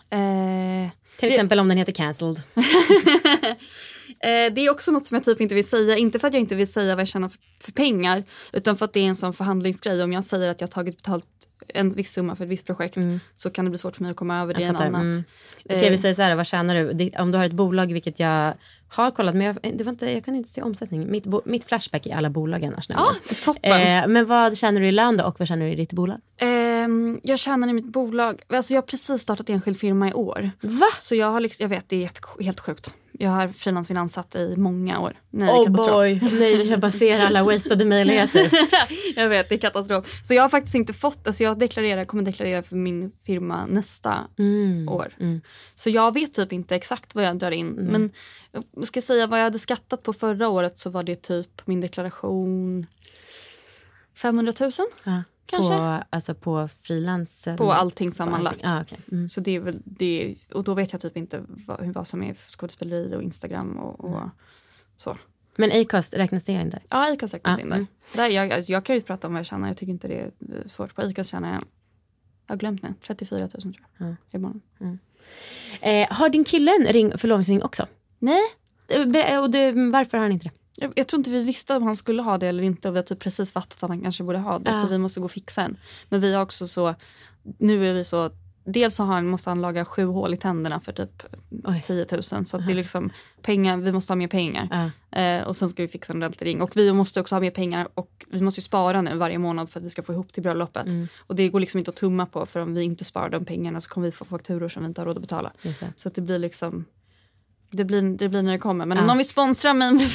Eh, Till exempel om den heter Cancelled. [LAUGHS] [LAUGHS] Eh, det är också något som jag typ inte vill säga. Inte för att jag inte vill säga vad jag tjänar för, för pengar. Utan för att det är en sån förhandlingsgrej. Om jag säger att jag har tagit betalt en viss summa för ett visst projekt. Så kan det bli svårt för mig att komma över det i en annat. Mm. Okej, Eh, vi säger så här, vad tjänar du? Om du har ett bolag, vilket jag har kollat, men jag, det var inte, jag kan inte se omsättning. Mitt, bo, mitt Flashback är alla bolag annars. Ja, toppen. Eh, men vad tjänar du i lön då och vad tjänar du i ditt bolag? Ehm, jag tjänar i mitt bolag, alltså jag har precis startat enskild firma i år. Va? Så jag har liksom, jag vet det är helt, helt sjukt. Jag har frilansfinansat i många år. Nej, Oh katastrof. boy, nej jag bara ser alla [LAUGHS] wastade möjligheter. [LAUGHS] jag vet, det är katastrof. Så jag har faktiskt inte fått, alltså jag deklarerar, kommer deklarera för min firma nästa Mm. år. Så jag vet typ inte exakt vad jag drar in. Mm. Men ska säga vad jag hade skattat på förra året så var det typ min deklaration 500 000. Ja, Kanske. På, alltså på frilansen? På allting sammanlagt. allting. Ah, okej. mm. Så det är väl det, och då vet jag typ inte vad, vad som är skådespeleri och Instagram och, och så. Men Acast, räknas det in där? Ja, Acast räknas Ja, in där. mm. där jag, alltså, jag kan ju prata om vad jag tjänar, jag tycker inte det är svårt. På Acast tjänar jag, jag har glömt nu, 34 000 tror jag. Ja. I månaden. Eh, har din kille en ring, förlovningsring också? Nej. Och du, varför har han inte det? Jag, jag tror inte vi visste om han skulle ha det eller inte och vi har typ precis fattat att han kanske borde ha det Ja. så vi måste gå och fixa en. Men vi har också så, nu är vi så, dels så har han, måste han laga sju hål i tänderna för typ Oj. 10 000 så att det är liksom pengar, vi måste ha mer pengar. Ja. Eh, och sen ska vi fixa en ordentlig ring. Och vi måste också ha mer pengar och vi måste ju spara nu varje månad för att vi ska få ihop till bröllopet. Mm. Och det går liksom inte att tumma på för om vi inte sparar de pengarna så kommer vi få fakturor som vi inte har råd att betala. Så att det blir liksom det blir, det blir när det kommer. Men om Ja. någon vill sponsra mig med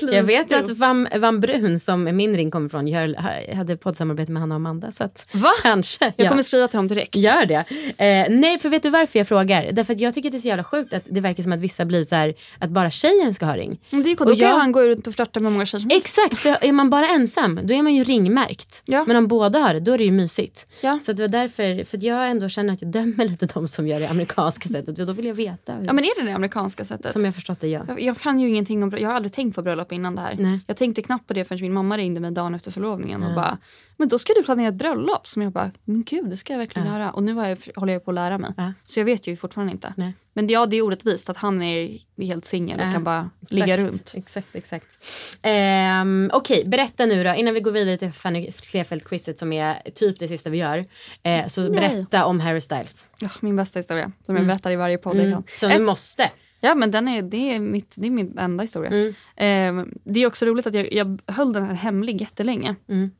[LAUGHS] jag vet att Van, Van Brun som min ring kommer från gör, hade poddsamarbete med Hanna och Amanda. Så att Va? kanske. Jag ja. kommer skriva till dem direkt. Gör det. Eh, nej, för vet du varför jag frågar? Därför att jag tycker att det är så jävla sjukt att det verkar som att vissa blir så här att bara tjejen ska ha ring. Men det är ju, då Och kan ju jag- han gå ut och flörta med många tjejer som. Exakt, för är man bara ensam då är man ju ringmärkt. Ja. Men om båda har det då är det ju mysigt. Ja. Så att det var därför, för att jag ändå känner att jag dömer lite de som gör det amerikanska sättet. Då vill jag veta Ja men är det det amerikanska sättet? Som jag förstått det, ja. Jag, jag kan ju ingenting om. Jag har aldrig tänkt på bröllop innan det här. Nej. Jag tänkte knappt på det förrän min mamma ringde mig dagen efter förlovningen och Ja. bara Men då ska du planera ett bröllop. Som jag bara, men gud det ska jag verkligen Ja. göra. Och nu har jag, håller jag på att lära mig. Ja. Så jag vet ju fortfarande inte. Nej. Men ja, det är orättvist att han är helt singel och Ja, kan bara exakt, ligga runt. Exakt, exakt. Ehm, Okej, berätta nu då, innan vi går vidare till Fanny Klefeld-quizet som är typ det sista vi gör. Eh, så Nej. berätta om Harry Styles. Ja, min bästa historia. Som Mm. jag berättar i varje podd jag Mm, kan. som du måste. Ja men den är, det, är mitt, det är min enda historia. Mm. Eh, det är också roligt att jag, jag höll den här hemlig jättelänge. Mm.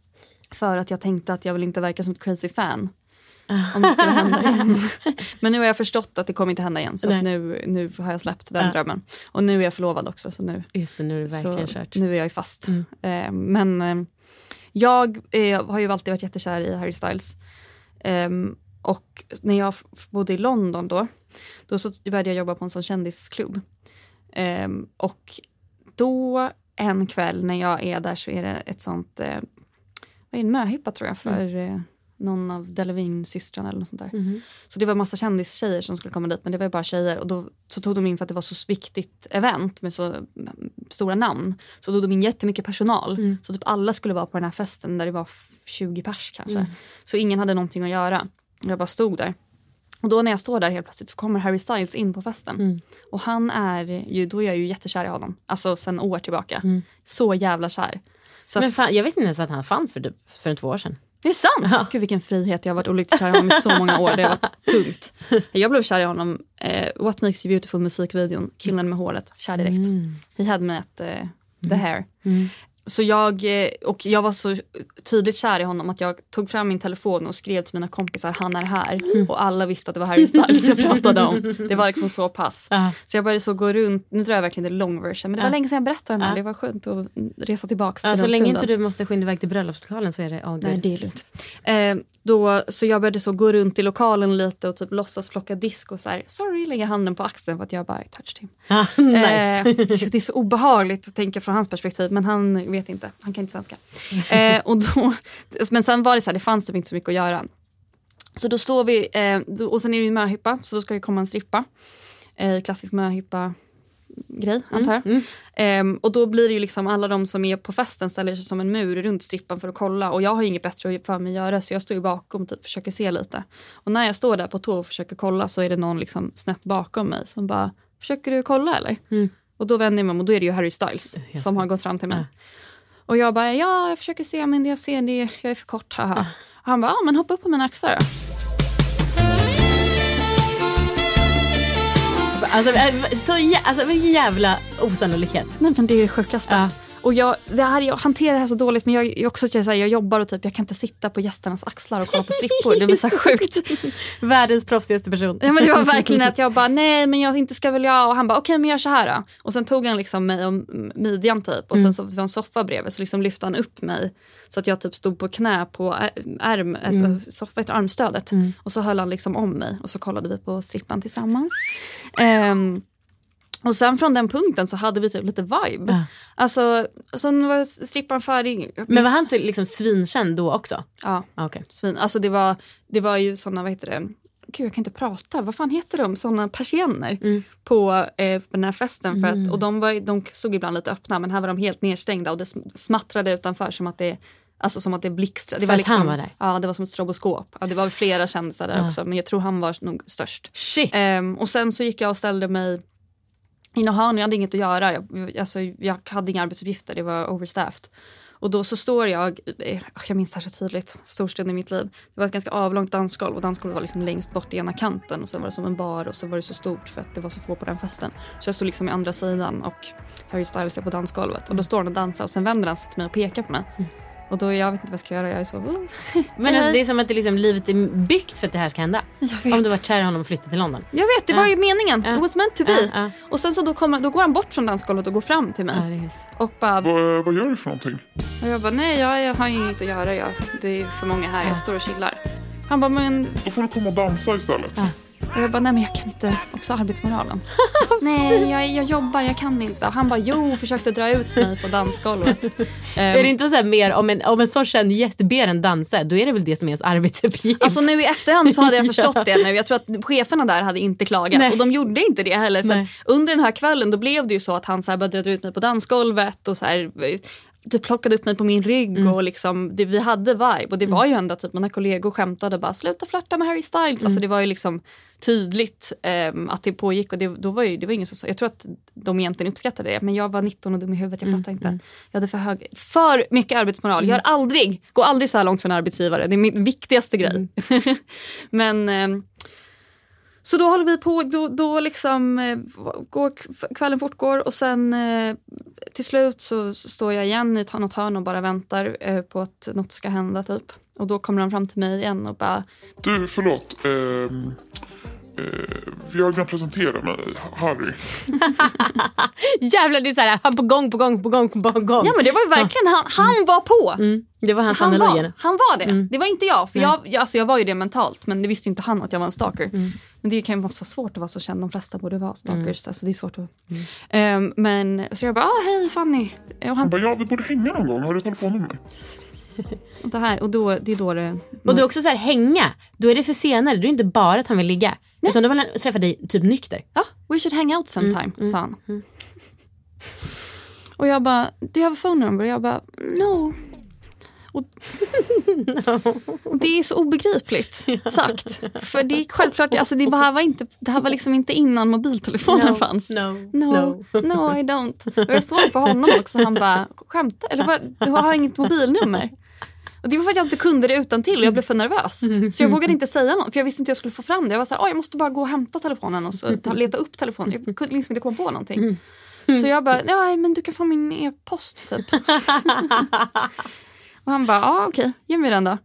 För att jag tänkte att jag vill inte verka som ett crazy fan. Om det skulle hända igen. [LAUGHS] Men nu har jag förstått att det kommer inte hända igen. Så nu, nu har jag släppt den Ja. drömmen. Och nu är jag förlovad också. Så nu, Just det, nu är det verkligen kört. nu är jag ju fast. Mm. Eh, men eh, jag eh, har ju alltid varit jättekär i Harry Styles. Ehm, och när jag bodde i London då, då så började jag jobba på en sån kändisklubb. Ehm, och då en kväll när jag är där så är det ett sånt, eh, vad är en möhippa tror jag för eh, någon av Delevingne-systrarna eller något sånt där. Mhm. Så det var massa kändistjejer som skulle komma dit men det var bara tjejer och då så tog de in för att det var så viktigt event med så mm, stora namn. Så tog de in jättemycket personal. Så typ alla skulle vara på den här festen där det var f- 20 pers kanske. Mm. Så ingen hade någonting att göra. Jag bara stod där. Och då när jag står där helt plötsligt så kommer Harry Styles in på festen. Mm. Och han är ju, då är jag ju jättekär i honom. Alltså sen år tillbaka. Mm. Så jävla kär. Så Men fan, jag visste inte ens att han fanns för, typ, för två år sedan. det är sant! Ja. Gud vilken frihet, jag har varit olyckligt kär i honom i så många år. Det har varit tungt. [LAUGHS] Jag blev kär i honom, eh, What makes you beautiful musikvideon, killen med håret, kär direkt. Mm. He had me at eh, the hair. Så jag, eh, och jag var så tydligt kär i honom att jag tog fram min telefon och skrev till mina kompisar han är här. Och alla visste att det var Harry Styles jag pratade om. Det var liksom så pass. Ja. Så jag började så gå runt, nu drar jag verkligen det long version men det var Ja. länge sedan jag berättade den här. Ja. Det var skönt att resa tillbaka till så den länge stunden. inte du måste skynda iväg till bröllopslokalen så är det all Nej, det är lugnt. Eh, då, så jag började så gå runt i lokalen lite och typ låtsas plocka disk och så här, sorry, lägga handen på axeln för att jag bara touched him. Ah, [LAUGHS] nice. Eh, det är så obehagligt att tänka från hans perspektiv men han vet inte, han kan inte svenska. [LAUGHS] Eh, och då, men sen var det så här, det fanns typ inte så mycket att göra. Så då står vi, eh, och sen är det ju möhippa så då ska det komma en strippa. Eh, klassisk möhippa grej antar jag. Ehm, och då blir det ju liksom alla de som är på festen ställer sig som en mur runt strippan för att kolla och jag har inget bättre för mig att göra så jag står ju bakom och typ försöker se lite. Och när jag står där på tå och försöker kolla så är det någon liksom snett bakom mig som bara Försöker du kolla eller? Och då vänder jag mig om och då är det ju Harry Styles som har gått fram till mig. Och jag bara ja jag försöker se men jag ser det, jag är för kort haha. Och han bara ja men hoppa upp på mina axlar då. Alltså, eh, så jä- alltså vilken jävla osannolikhet. Nej men det är det sjukaste. Ja. Och jag, det här, jag hanterar det här så dåligt men jag, jag, också, jag, säger, jag jobbar och typ, jag kan inte sitta på gästernas axlar och kolla på strippor. Det blir så här sjukt. [LAUGHS] Världens proffsigaste person. Ja, men det var verkligen att jag bara nej men jag inte ska väl jag och han bara okej men gör så här då. Och sen tog han liksom mig om midjan typ och sen så var en soffa bredvid så liksom lyfte han upp mig så att jag typ stod på knä på ärm, alltså soffa, heter armstödet. Och så höll han liksom om mig och så kollade vi på strippan tillsammans. Ehm, och sen från den punkten så hade vi typ lite vibe. Ja. Alltså, sen var strippan färdig. Men var han liksom svinkänd då också? Ja, Ah, Okej. svin. Alltså det var, det var ju såna, vad heter det? Gud jag kan inte prata, vad fan heter de? Såna persienner Mm. på, eh, på den här festen. För att, och de, var, de såg ibland lite öppna men här var de helt nedstängda och det sm- smattrade utanför som att det Alltså som att det blixtrade. Det För var att han liksom, var där? Ja, det var som ett stroboskop. Ja, det var flera kändisar där Ja. också men jag tror han var nog störst. Shit. Ehm, och sen så gick jag och ställde mig i något hörn, jag hade inget att göra. Jag, alltså, jag hade inga arbetsuppgifter, det var overstaffed. Och då så står jag, eh, jag minns det här så tydligt, stor stund i mitt liv. Det var ett ganska avlångt dansgolv och dansgolvet var liksom längst bort i ena kanten och sen var det som en bar och så var det så stort för att det var så få på den festen. Så jag stod liksom i andra sidan och Harry Styles är på dansgolvet och då står han och dansar och sen vänder han sig till mig och pekar på mig. Och då, jag vet inte vad jag ska göra, jag är så... [LAUGHS] Men alltså, det är som att det liksom, livet är byggt för att det här ska hända. Om du var kär i honom och flyttade till London. Jag vet, det var ju meningen. Ja. It was meant to be. Ja, ja. Och sen så då, kommer, då går han bort från dansgolvet och går fram till mig. Ja, det är helt... Och bara, Vad, vad gör du för någonting? Och jag bara, nej jag, jag har inget att göra. Jag, det är för många här, jag står och chillar. Han bara, men Då får du komma och dansa istället. Ja. Och jag bara, nej men jag kan inte också arbetsmoralen. [LAUGHS] nej, jag, jag jobbar, jag kan inte. Och han bara, jo, försökte dra ut mig på dansgolvet. [LAUGHS] är det inte så mer om en, om en så känd gäst ber en dansa, då är det väl det som är ens arbetsuppgift? Alltså nu i efterhand så hade jag [LAUGHS] förstått det nu. Jag tror att cheferna där hade inte klagat. Nej. Och de gjorde inte det heller. För under den här kvällen då blev det ju så att han så här började dra ut mig på dansgolvet och så här, eh, typ plockade upp mig på min rygg Mm. och liksom, det, vi hade vibe. Och det var ju ändå typ mina kollegor skämtade bara sluta flörta med Harry Styles. Mm. Alltså det var ju liksom tydligt ehm, att det pågick och det, då var ju, det var ingen som sa, jag tror att de egentligen uppskattade det men jag var 19 och dum i huvudet, jag Mm, inte. Jag hade för hög, för mycket arbetsmoral. Gör aldrig, gå aldrig så här långt för en arbetsgivare, det är min viktigaste grej. [LAUGHS] men ehm, så då håller vi på, då, då liksom eh, går, kvällen fortgår och sen eh, till slut så står jag igen i något hörn och bara väntar eh, på att något ska hända typ. Och då kommer han fram till mig igen och bara Du, förlåt. Eh, eh, jag vill presentera mig, Harry. [LAUGHS] Jävlar det är så här, han på gång, på gång, på gång, på gång. Ja men det var ju verkligen han, han var på. Det var hans Han analogi. var, han var det. Mm. Det var inte jag. För jag, jag, alltså jag var ju det mentalt men det visste inte han att jag var en stalker. Men det kan ju måste vara svårt att vara så känd. De flesta borde vara stalkers. Alltså det är svårt att... Ehm, men så jag bara, ah, hej Fanny. Och Han han bara, ja vi borde hänga någon gång. Har du telefonnummer? Och det här och då, det är då det... Och du också så här, hänga, då är det för senare. Då är det inte bara att han vill ligga. Utan då vill han träffa dig typ nykter. Ja, we should hang out sometime, Mm, sa han. Och jag bara, do you have a phone number? Och jag bara, no. Och, [LAUGHS] och det är så obegripligt sagt. För det är självklart, alltså det, här var inte, det här var liksom inte innan mobiltelefonen No, fanns. no, no, no. no I don't. Och jag såg på honom också, han bara, skämtar Eller vad, du har inget mobilnummer? Och det var för att jag inte kunde det utan till och jag blev för nervös. Så jag vågade inte säga något för jag visste inte hur jag skulle få fram det. Jag var så här, "Åh, jag måste bara gå och hämta telefonen och så ta, leta upp telefonen. Jag kunde liksom inte komma på någonting. Så jag bara, nej men du kan få min e-post typ. [LAUGHS] och han bara, ja okej, ge mig den då.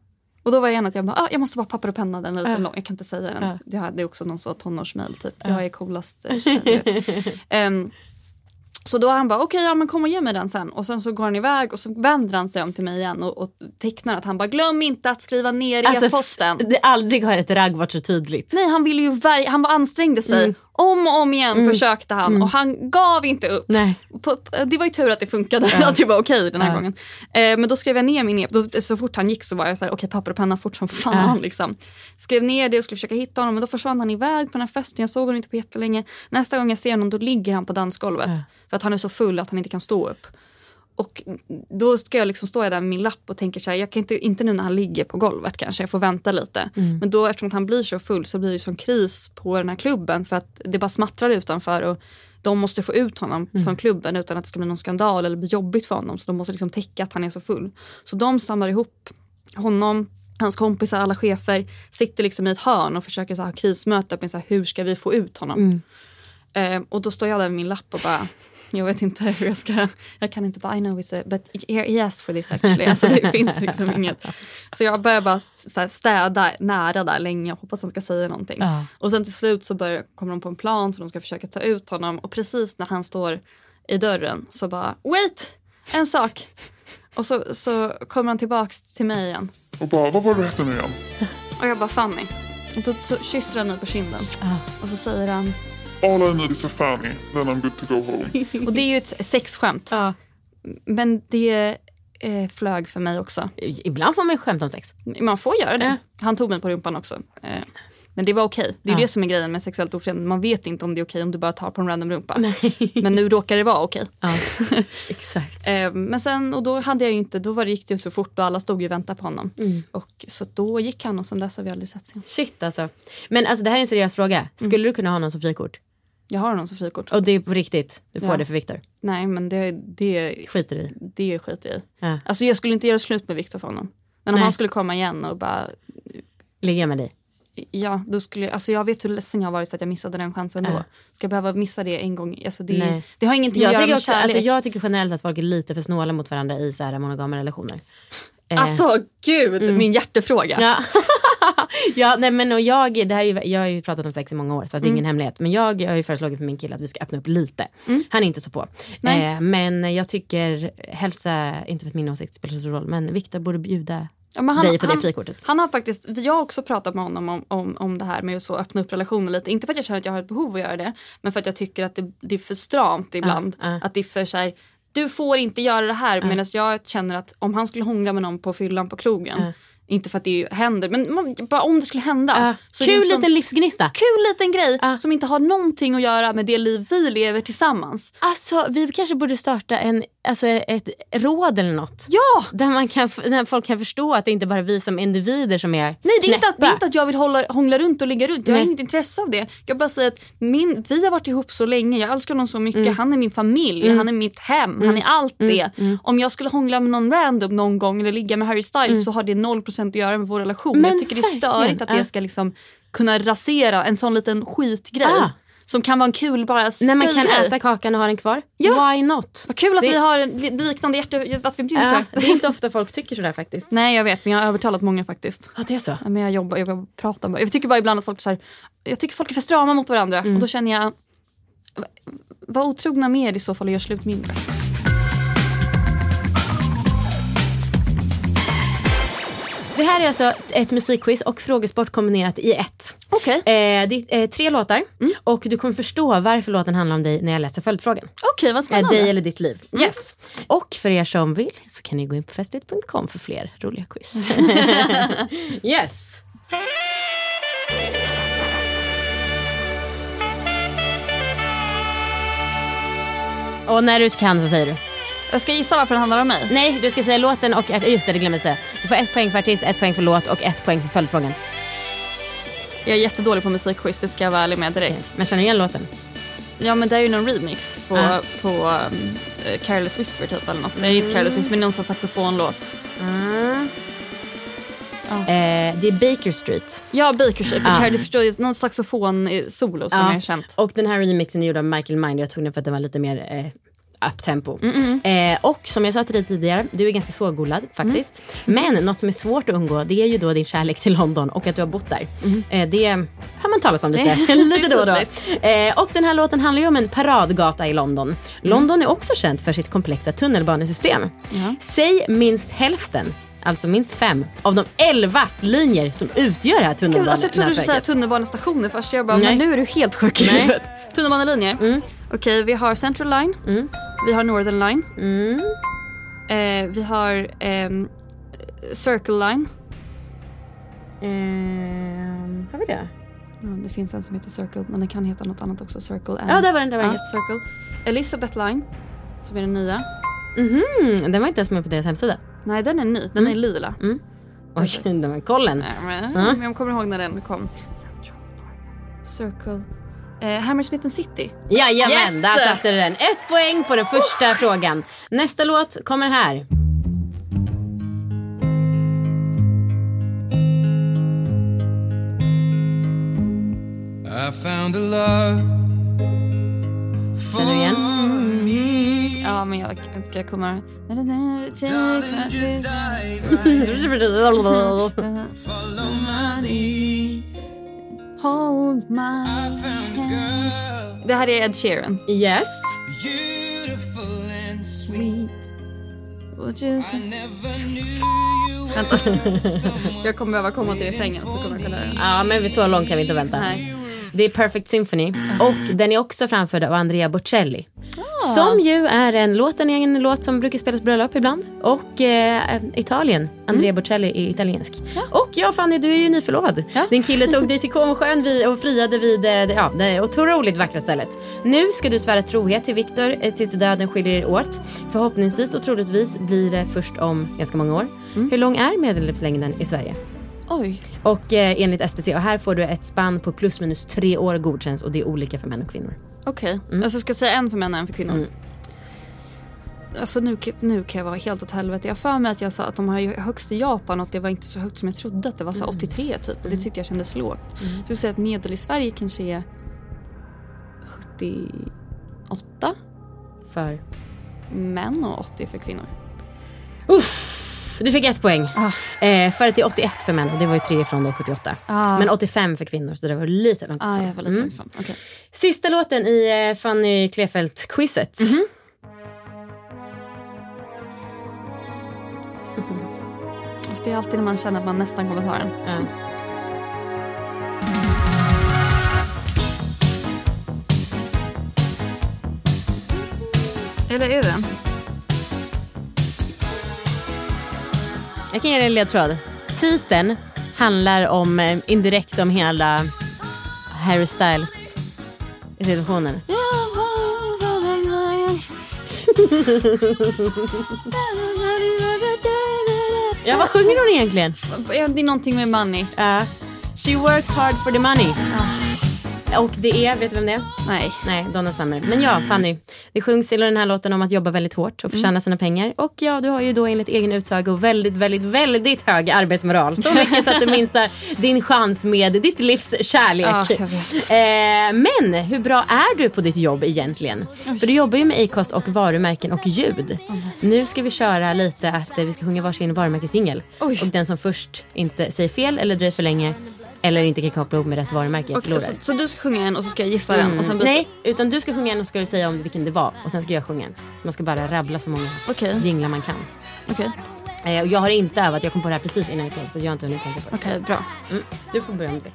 Och då var jag igen att jag bara, ah, jag måste bara papper och penna den är lite Ja. lång. Jag kan inte säga den. Ja. Det är också någon så tonårsmail typ. Ja. Jag är coolast eh, [LAUGHS] tjejen. du vet. Ehm, så då han bara, okej ja men kom och ge mig den sen. Och sen så går han iväg och så vänder han sig om till mig igen och, och tecknar att han bara, glöm inte att skriva ner Alltså, e-posten. Det aldrig har ett ragg varit så tydligt. Nej han ville ju han ansträngde sig. Mm. Om och om igen Mm. försökte han Mm. och han gav inte upp. Nej. Det var ju tur att det funkade, Ja. att det var okej den här Ja. gången. Eh, men då skrev jag ner min e Så fort han gick så var jag så här, okej papper och penna fort som fan. Ja. Liksom. Skrev ner det och skulle försöka hitta honom men då försvann han iväg på den här festen. Jag såg honom inte på jättelänge. Nästa gång jag ser honom då ligger han på dansgolvet. För att han är så full att han inte kan stå upp. Och då ska jag liksom stå där med min lapp och tänker så här, jag kan inte, inte nu när han ligger på golvet kanske, jag får vänta lite. Mm. Men då eftersom han blir så full så blir det sån kris på den här klubben för att det bara smattrar utanför och de måste få ut honom Mm. från klubben utan att det ska bli någon skandal eller bli jobbigt för honom. Så de måste liksom täcka att han är så full. Så de samlar ihop honom, hans kompisar, alla chefer, sitter liksom i ett hörn och försöker så här, ha krismöte med så här, hur ska vi få ut honom. Mm. Eh, och då står jag där med min lapp och bara, jag vet inte hur jag ska, jag kan inte bara, I know it's a, but he he asked for this actually. Alltså det [LAUGHS] finns liksom inget. Så jag börjar bara så här, städa nära där länge och hoppas han ska säga någonting. Ja. Och sen till slut så börjar, kommer de på en plan så de ska försöka ta ut honom och precis när han står i dörren så bara, wait, en sak. Och så, så kommer han tillbaks till mig igen. Och bara, vad var det du hette nu igen? Och jag bara, Fanny. Och då så kysser han mig på kinden. Och så säger han, All I need is a Fanny, then I'm good to go home. [LAUGHS] Och det är ju ett sexskämt. Men det eh, flög för mig också. Ibland får man ju skämta om sex. Man får göra det. Han tog mig på rumpan också. Eh, men det var okej. Det är Ja. det som är grejen med sexuellt ofredande. Man vet inte om det är okej om du bara tar på en random rumpa. [LAUGHS] Men nu råkar det vara okej. [LAUGHS] Exakt. Eh, men sen, och då hade jag ju inte, då var det, gick det ju så fort och alla stod ju och väntade på honom. Mm. Och så då gick han och sen dess har vi aldrig sett igen. Shit alltså. Men alltså det här är en seriös fråga. Skulle du kunna ha någon som frikort? Jag har honom som frikort. Och det är på riktigt? Du får Ja. det för Viktor? Nej men det, det skiter i. Det skiter jag i. Ja. Alltså jag skulle inte göra slut med Viktor för honom. Men om Nej. han skulle komma igen och bara Ligga med dig? Ja, då skulle jag, alltså jag vet hur ledsen jag har varit för att jag missade den chansen då. Ja. Ska jag behöva missa det en gång? Alltså det, Nej. det har ingenting jag att göra tycker med också, kärlek. alltså, Jag tycker generellt att folk är lite för snåla mot varandra i så här monogama relationer. Eh, Alltså gud, Mm. min hjärtefråga. Ja. [LAUGHS] [LAUGHS] ja, nej men och jag, det här är, jag har ju pratat om sex i många år så det är Mm. ingen hemlighet. Men jag har ju föreslagit för min kille att vi ska öppna upp lite. Han är inte så på. Eh, men jag tycker, hälsa, inte för att min åsikt spelar så stor roll, men Viktor borde bjuda Ja, men dig på det frikortet. Han har faktiskt, jag har också pratat med honom om, om, om det här med att så öppna upp relationer lite. Inte för att jag känner att jag har ett behov att göra det. Men för att jag tycker att det, det är för stramt ibland. Ja, ja. Att det är för så här, du får inte göra det här. Medan jag känner att om han skulle hångla med någon på fyllan på krogen. Inte för att det händer, men man, bara om det skulle hända. Ja. Så Kul sån- liten livsgnista. Kul liten grej som inte har någonting att göra med det liv vi lever tillsammans. Alltså vi kanske borde starta en, alltså, ett råd eller något. Ja! Där, man kan, där folk kan förstå att det inte bara är vi som individer som är Nej det är, inte att, det är knäppa. inte att jag vill hålla, hångla runt och ligga runt. Jag har Nej. inget intresse av det. Jag bara säger att min, vi har varit ihop så länge. Jag älskar honom så mycket. Mm. Han är min familj. Han är mitt hem. Han är allt det. Om jag skulle hångla med någon random någon gång eller ligga med Harry Styles så har det 0% att göra med vår relation. Men jag tycker det är verkligen. störigt att det ska liksom kunna rasera en sån liten skitgrej. Ah. Som kan vara en kul bara När man kan äta kakan och ha den kvar. Ja. Why not? Vad kul att Det- vi har en li- liknande hjärta, att vi brinner Ja, för det är inte ofta folk tycker sådär faktiskt. [LAUGHS] Nej jag vet men jag har övertalat många faktiskt. Ja, det är så. Ja, Men jag jobbar, jag pratar bara. Jag tycker bara ibland att folk så här, jag tycker folk är för strama mot varandra Mm. och då känner jag, va- var otrogna med er i så fall och gör slut mindre. Det här är alltså ett musikquiz och frågesport kombinerat i ett. Okej. Eh, det är eh, tre låtar och du kommer förstå varför låten handlar om dig när jag läser följdfrågan. Okej vad Eh, spännande. dig eller ditt liv. Yes. Och för er som vill så kan ni gå in på festligt.com för fler roliga quiz. [LAUGHS] yes. Och när du kan så säger du. Jag ska gissa varför den handlar om mig. Nej, du ska säga låten och... Just det, det glömde jag säga. Du får ett poäng för artist, ett poäng för låt och ett poäng för följdfrågan. Jag är jättedålig på musikquiz, det ska jag vara ärlig med direkt. Men känner du igen låten? Ja men det är ju någon remix på, Ah. på um, eh, Careless Whisper typ eller något. Det är inte Careless Whisper men någon saxofonlåt. Eh, det är Baker Street. Ja Baker Street, Ah. ah. det förstår jag, någon saxofon-solo som Ja, är känt. Och den här remixen är gjord av Michael Minder. Jag tog den för att den var lite mer eh, uptempo. Eh, och som jag sa till dig tidigare, du är ganska svårgooglad faktiskt. Men något som är svårt att undgå det är ju då din kärlek till London och att du har bott där. Eh, det hör man talas om lite, [LAUGHS] lite då och då. [LAUGHS] Eh, och den här låten handlar ju om en paradgata i London. London är också känt för sitt komplexa tunnelbanesystem. Ja. Säg minst hälften Alltså minst fem av de elva linjer som utgör det här Gud, alltså jag trodde du skulle säga tunnelbanenätverket. tunnelbanestationer först. Jag bara, Nej. men nu är du helt sjuk i huvudet. Tunnelbanelinjer. Mm. Okej, vi har Central Line. Mm. Vi har Northern Line. Mm. Eh, vi har ehm, Circle Line. Ehm, har vi det? Ja, det finns en som heter Circle, men den kan heta något annat också. Circle and... Ja, där var den. Där var den. Ja, Circle. Elizabeth Line, som är den nya. Mhm, den var inte ens med på deras hemsida. Nej, den är ny. Den är lila. Mm. Oj, den var kollen. Nej, men, Mm. Jag kommer ihåg när den kom. Central, Circle. Eh, Hammersmith and City. Jajamän, Yes! där satte du den. Ett poäng på den första frågan. Nästa låt kommer här. I found a love Känner du igen? Ja, men jag ska jag komma... [LAUGHS] [LAUGHS] Follow my lead. Hold my hand. Det här är Ed Sheeran. Yes. Beautiful and sweet. Would you... I never knew you Vänta. Jag kommer behöva komma till refrängen så kommer jag kunna... Ja, men så långt kan vi inte vänta. Nej. Det är Perfect Symphony och den är också framförd av Andrea Bocelli. Som ju är en låt, en egen låt som brukar spelas på bröllop ibland. Och eh, Italien, Andrea Bocelli är italiensk. Och ja Fanny, du är ju nyförlovad. Din kille tog [LAUGHS] dig till Comosjön och friade vid eh, det, ja, det otroligt vackra stället. Nu ska du svära trohet till Viktor eh, tills döden skiljer er åt. Förhoppningsvis och troligtvis blir det först om ganska många år. Hur lång är medellivslängden i Sverige? Oj. Och eh, enligt SPC, och här får du ett spann på plus minus tre år godkänns och det är olika för män och kvinnor. Okej. Alltså ska jag säga en för män och en för kvinnor? Mm. Alltså nu, nu kan jag vara helt åt helvete. Jag för mig att jag sa att de har högst i Japan och att det var inte så högt som jag trodde. Att det var så här 83 typ. Och det tyckte jag kändes lågt. Jag skulle säga att medel i Sverige kanske är 78 För? män och 80 för kvinnor. Uff, du fick ett poäng. Eh, för att det är 81 för män och det var ju tre från då 78. Ah. Men 85 för kvinnor så det var lite långt Ah, ifrån. jag var lite Mm. långt ifrån. Okej. Sista låten i eh, Fanny Klefelt-quizet. Fast [LAUGHS] det är alltid när man känner att man nästan kommer ta den. Eller är det den? Jag kan ge dig en ledtråd. Titeln handlar om eh, indirekt om hela Harry Styles situationen. [LAUGHS] Ja, vad sjunger hon egentligen? Det är någonting med money. Ja. She worked hard for the money. Och det är, vet du vem det är? Nej. Nej, Donna Summer. Men ja, Fanny. Det sjungs i den här låten om att jobba väldigt hårt och förtjäna sina pengar. Och ja, du har ju då enligt egen utsago väldigt, väldigt, väldigt hög arbetsmoral. Så mycket så att du [LAUGHS] minskar din chans med ditt livs kärlek. Ja. Eh, men hur bra är du på ditt jobb egentligen? För du jobbar ju med Acast och varumärken och ljud. Nu ska vi köra lite att vi ska sjunga varsin varumärkessingel. Och den som först inte säger fel eller dröjer för länge eller inte kan koppla ihop med rätt varumärke Okej, förlorar. så, så du ska sjunga en och så ska jag gissa den? Och sen byter- Nej, utan du ska sjunga en och ska du säga om vilken det var och sen ska jag sjunga en. Man ska bara rabbla så många jinglar man kan. Okej. Eh, och jag har inte övat, jag kom på det här precis innan jag såg så jag har inte hunnit tänka på det. Okej, bra. Mm. Du får börja med det.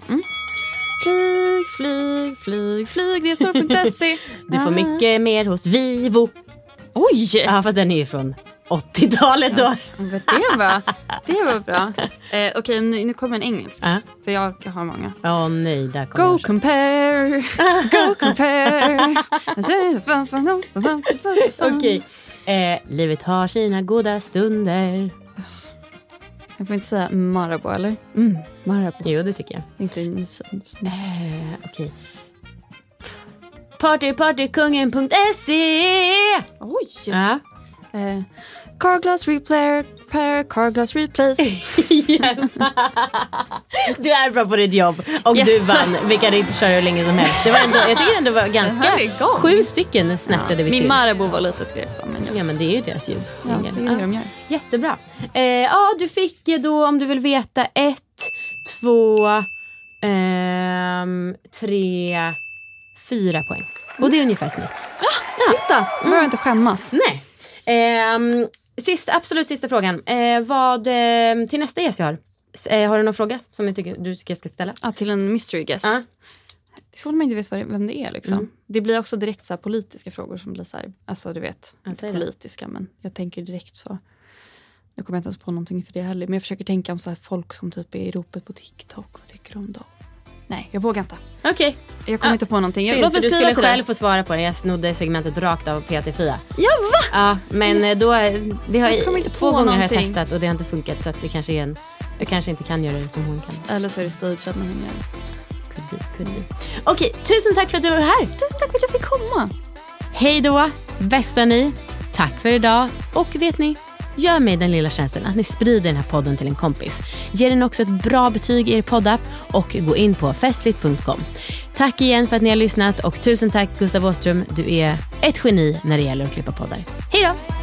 Flyg, flyg, flyg, flygresor.se. [LAUGHS] Du får mycket mer hos Vivo. Oj! Ja, fast den är ju från 80-talet då. Det var, det var bra. Eh, Okej, nu, nu kommer en engelsk. Ja. För jag har många. Åh nej, där kommer Go compare, go compare. Okej. Eh, livet har sina goda stunder. Jag får inte säga Marabou eller? Mm, Marabou. Jo, det tycker jag. Inte Eh, Okej. Partypartykungen.se Oj! Ja. Eh, carglass repair, repair, carglass replace. [LAUGHS] Yes. [LAUGHS] du är bra på ditt jobb och Yes. du vann. Vi kan inte köra hur länge som helst. Det var ändå, jag tycker ändå det var ganska... Sju stycken snärtade vi Min till. Marabou var lite tveksam. Men jag, Ja men det är ju deras ljud. ja, det är hur de gör. Jättebra. Eh, ja, du fick då om du vill veta ett, två, ehm, tre, fyra poäng. Och det är ungefär snitt. Titta, nu behöver inte skämmas. Nej. Ehm, sist, absolut sista frågan. Eh, vad, eh, till nästa gäst jag har. Eh, har du någon fråga som jag tycker, du tycker jag ska ställa? Ja, till en mystery guest. Ja. Det är svårt man inte vet vem det är. Liksom. Mm. Det blir också direkt så politiska frågor som blir så här, alltså du vet, inte säg det. politiska men jag tänker direkt så. Jag kommer inte ens på någonting för det heller. Men jag försöker tänka om så här folk som typ är i ropet på TikTok. Vad tycker du om dem? Nej, jag vågar inte. Okej. Jag kommer Ja. inte på någonting. Jag, låt mig du skriva skulle till dig. själv få svara på det. Jag snodde segmentet rakt av PT4. Ja, va? Ja, men eh, då, det har, Jag två gånger har jag någonting. testat och det har inte funkat så att det kanske är en, jag kanske inte kan göra det som hon kan. Eller så är det stageat när hon gör det. Could be, could be. Okej, tusen tack för att du var här. Tusen tack för att jag fick komma. Hej då, bästa ni. Tack för idag. Och vet ni, gör mig den lilla tjänsten att ni sprider den här podden till en kompis. Ge den också ett bra betyg i er poddapp och gå in på festligt.com. Tack igen för att ni har lyssnat och tusen tack Gustav Åström. Du är ett geni när det gäller att klippa poddar. Hej då!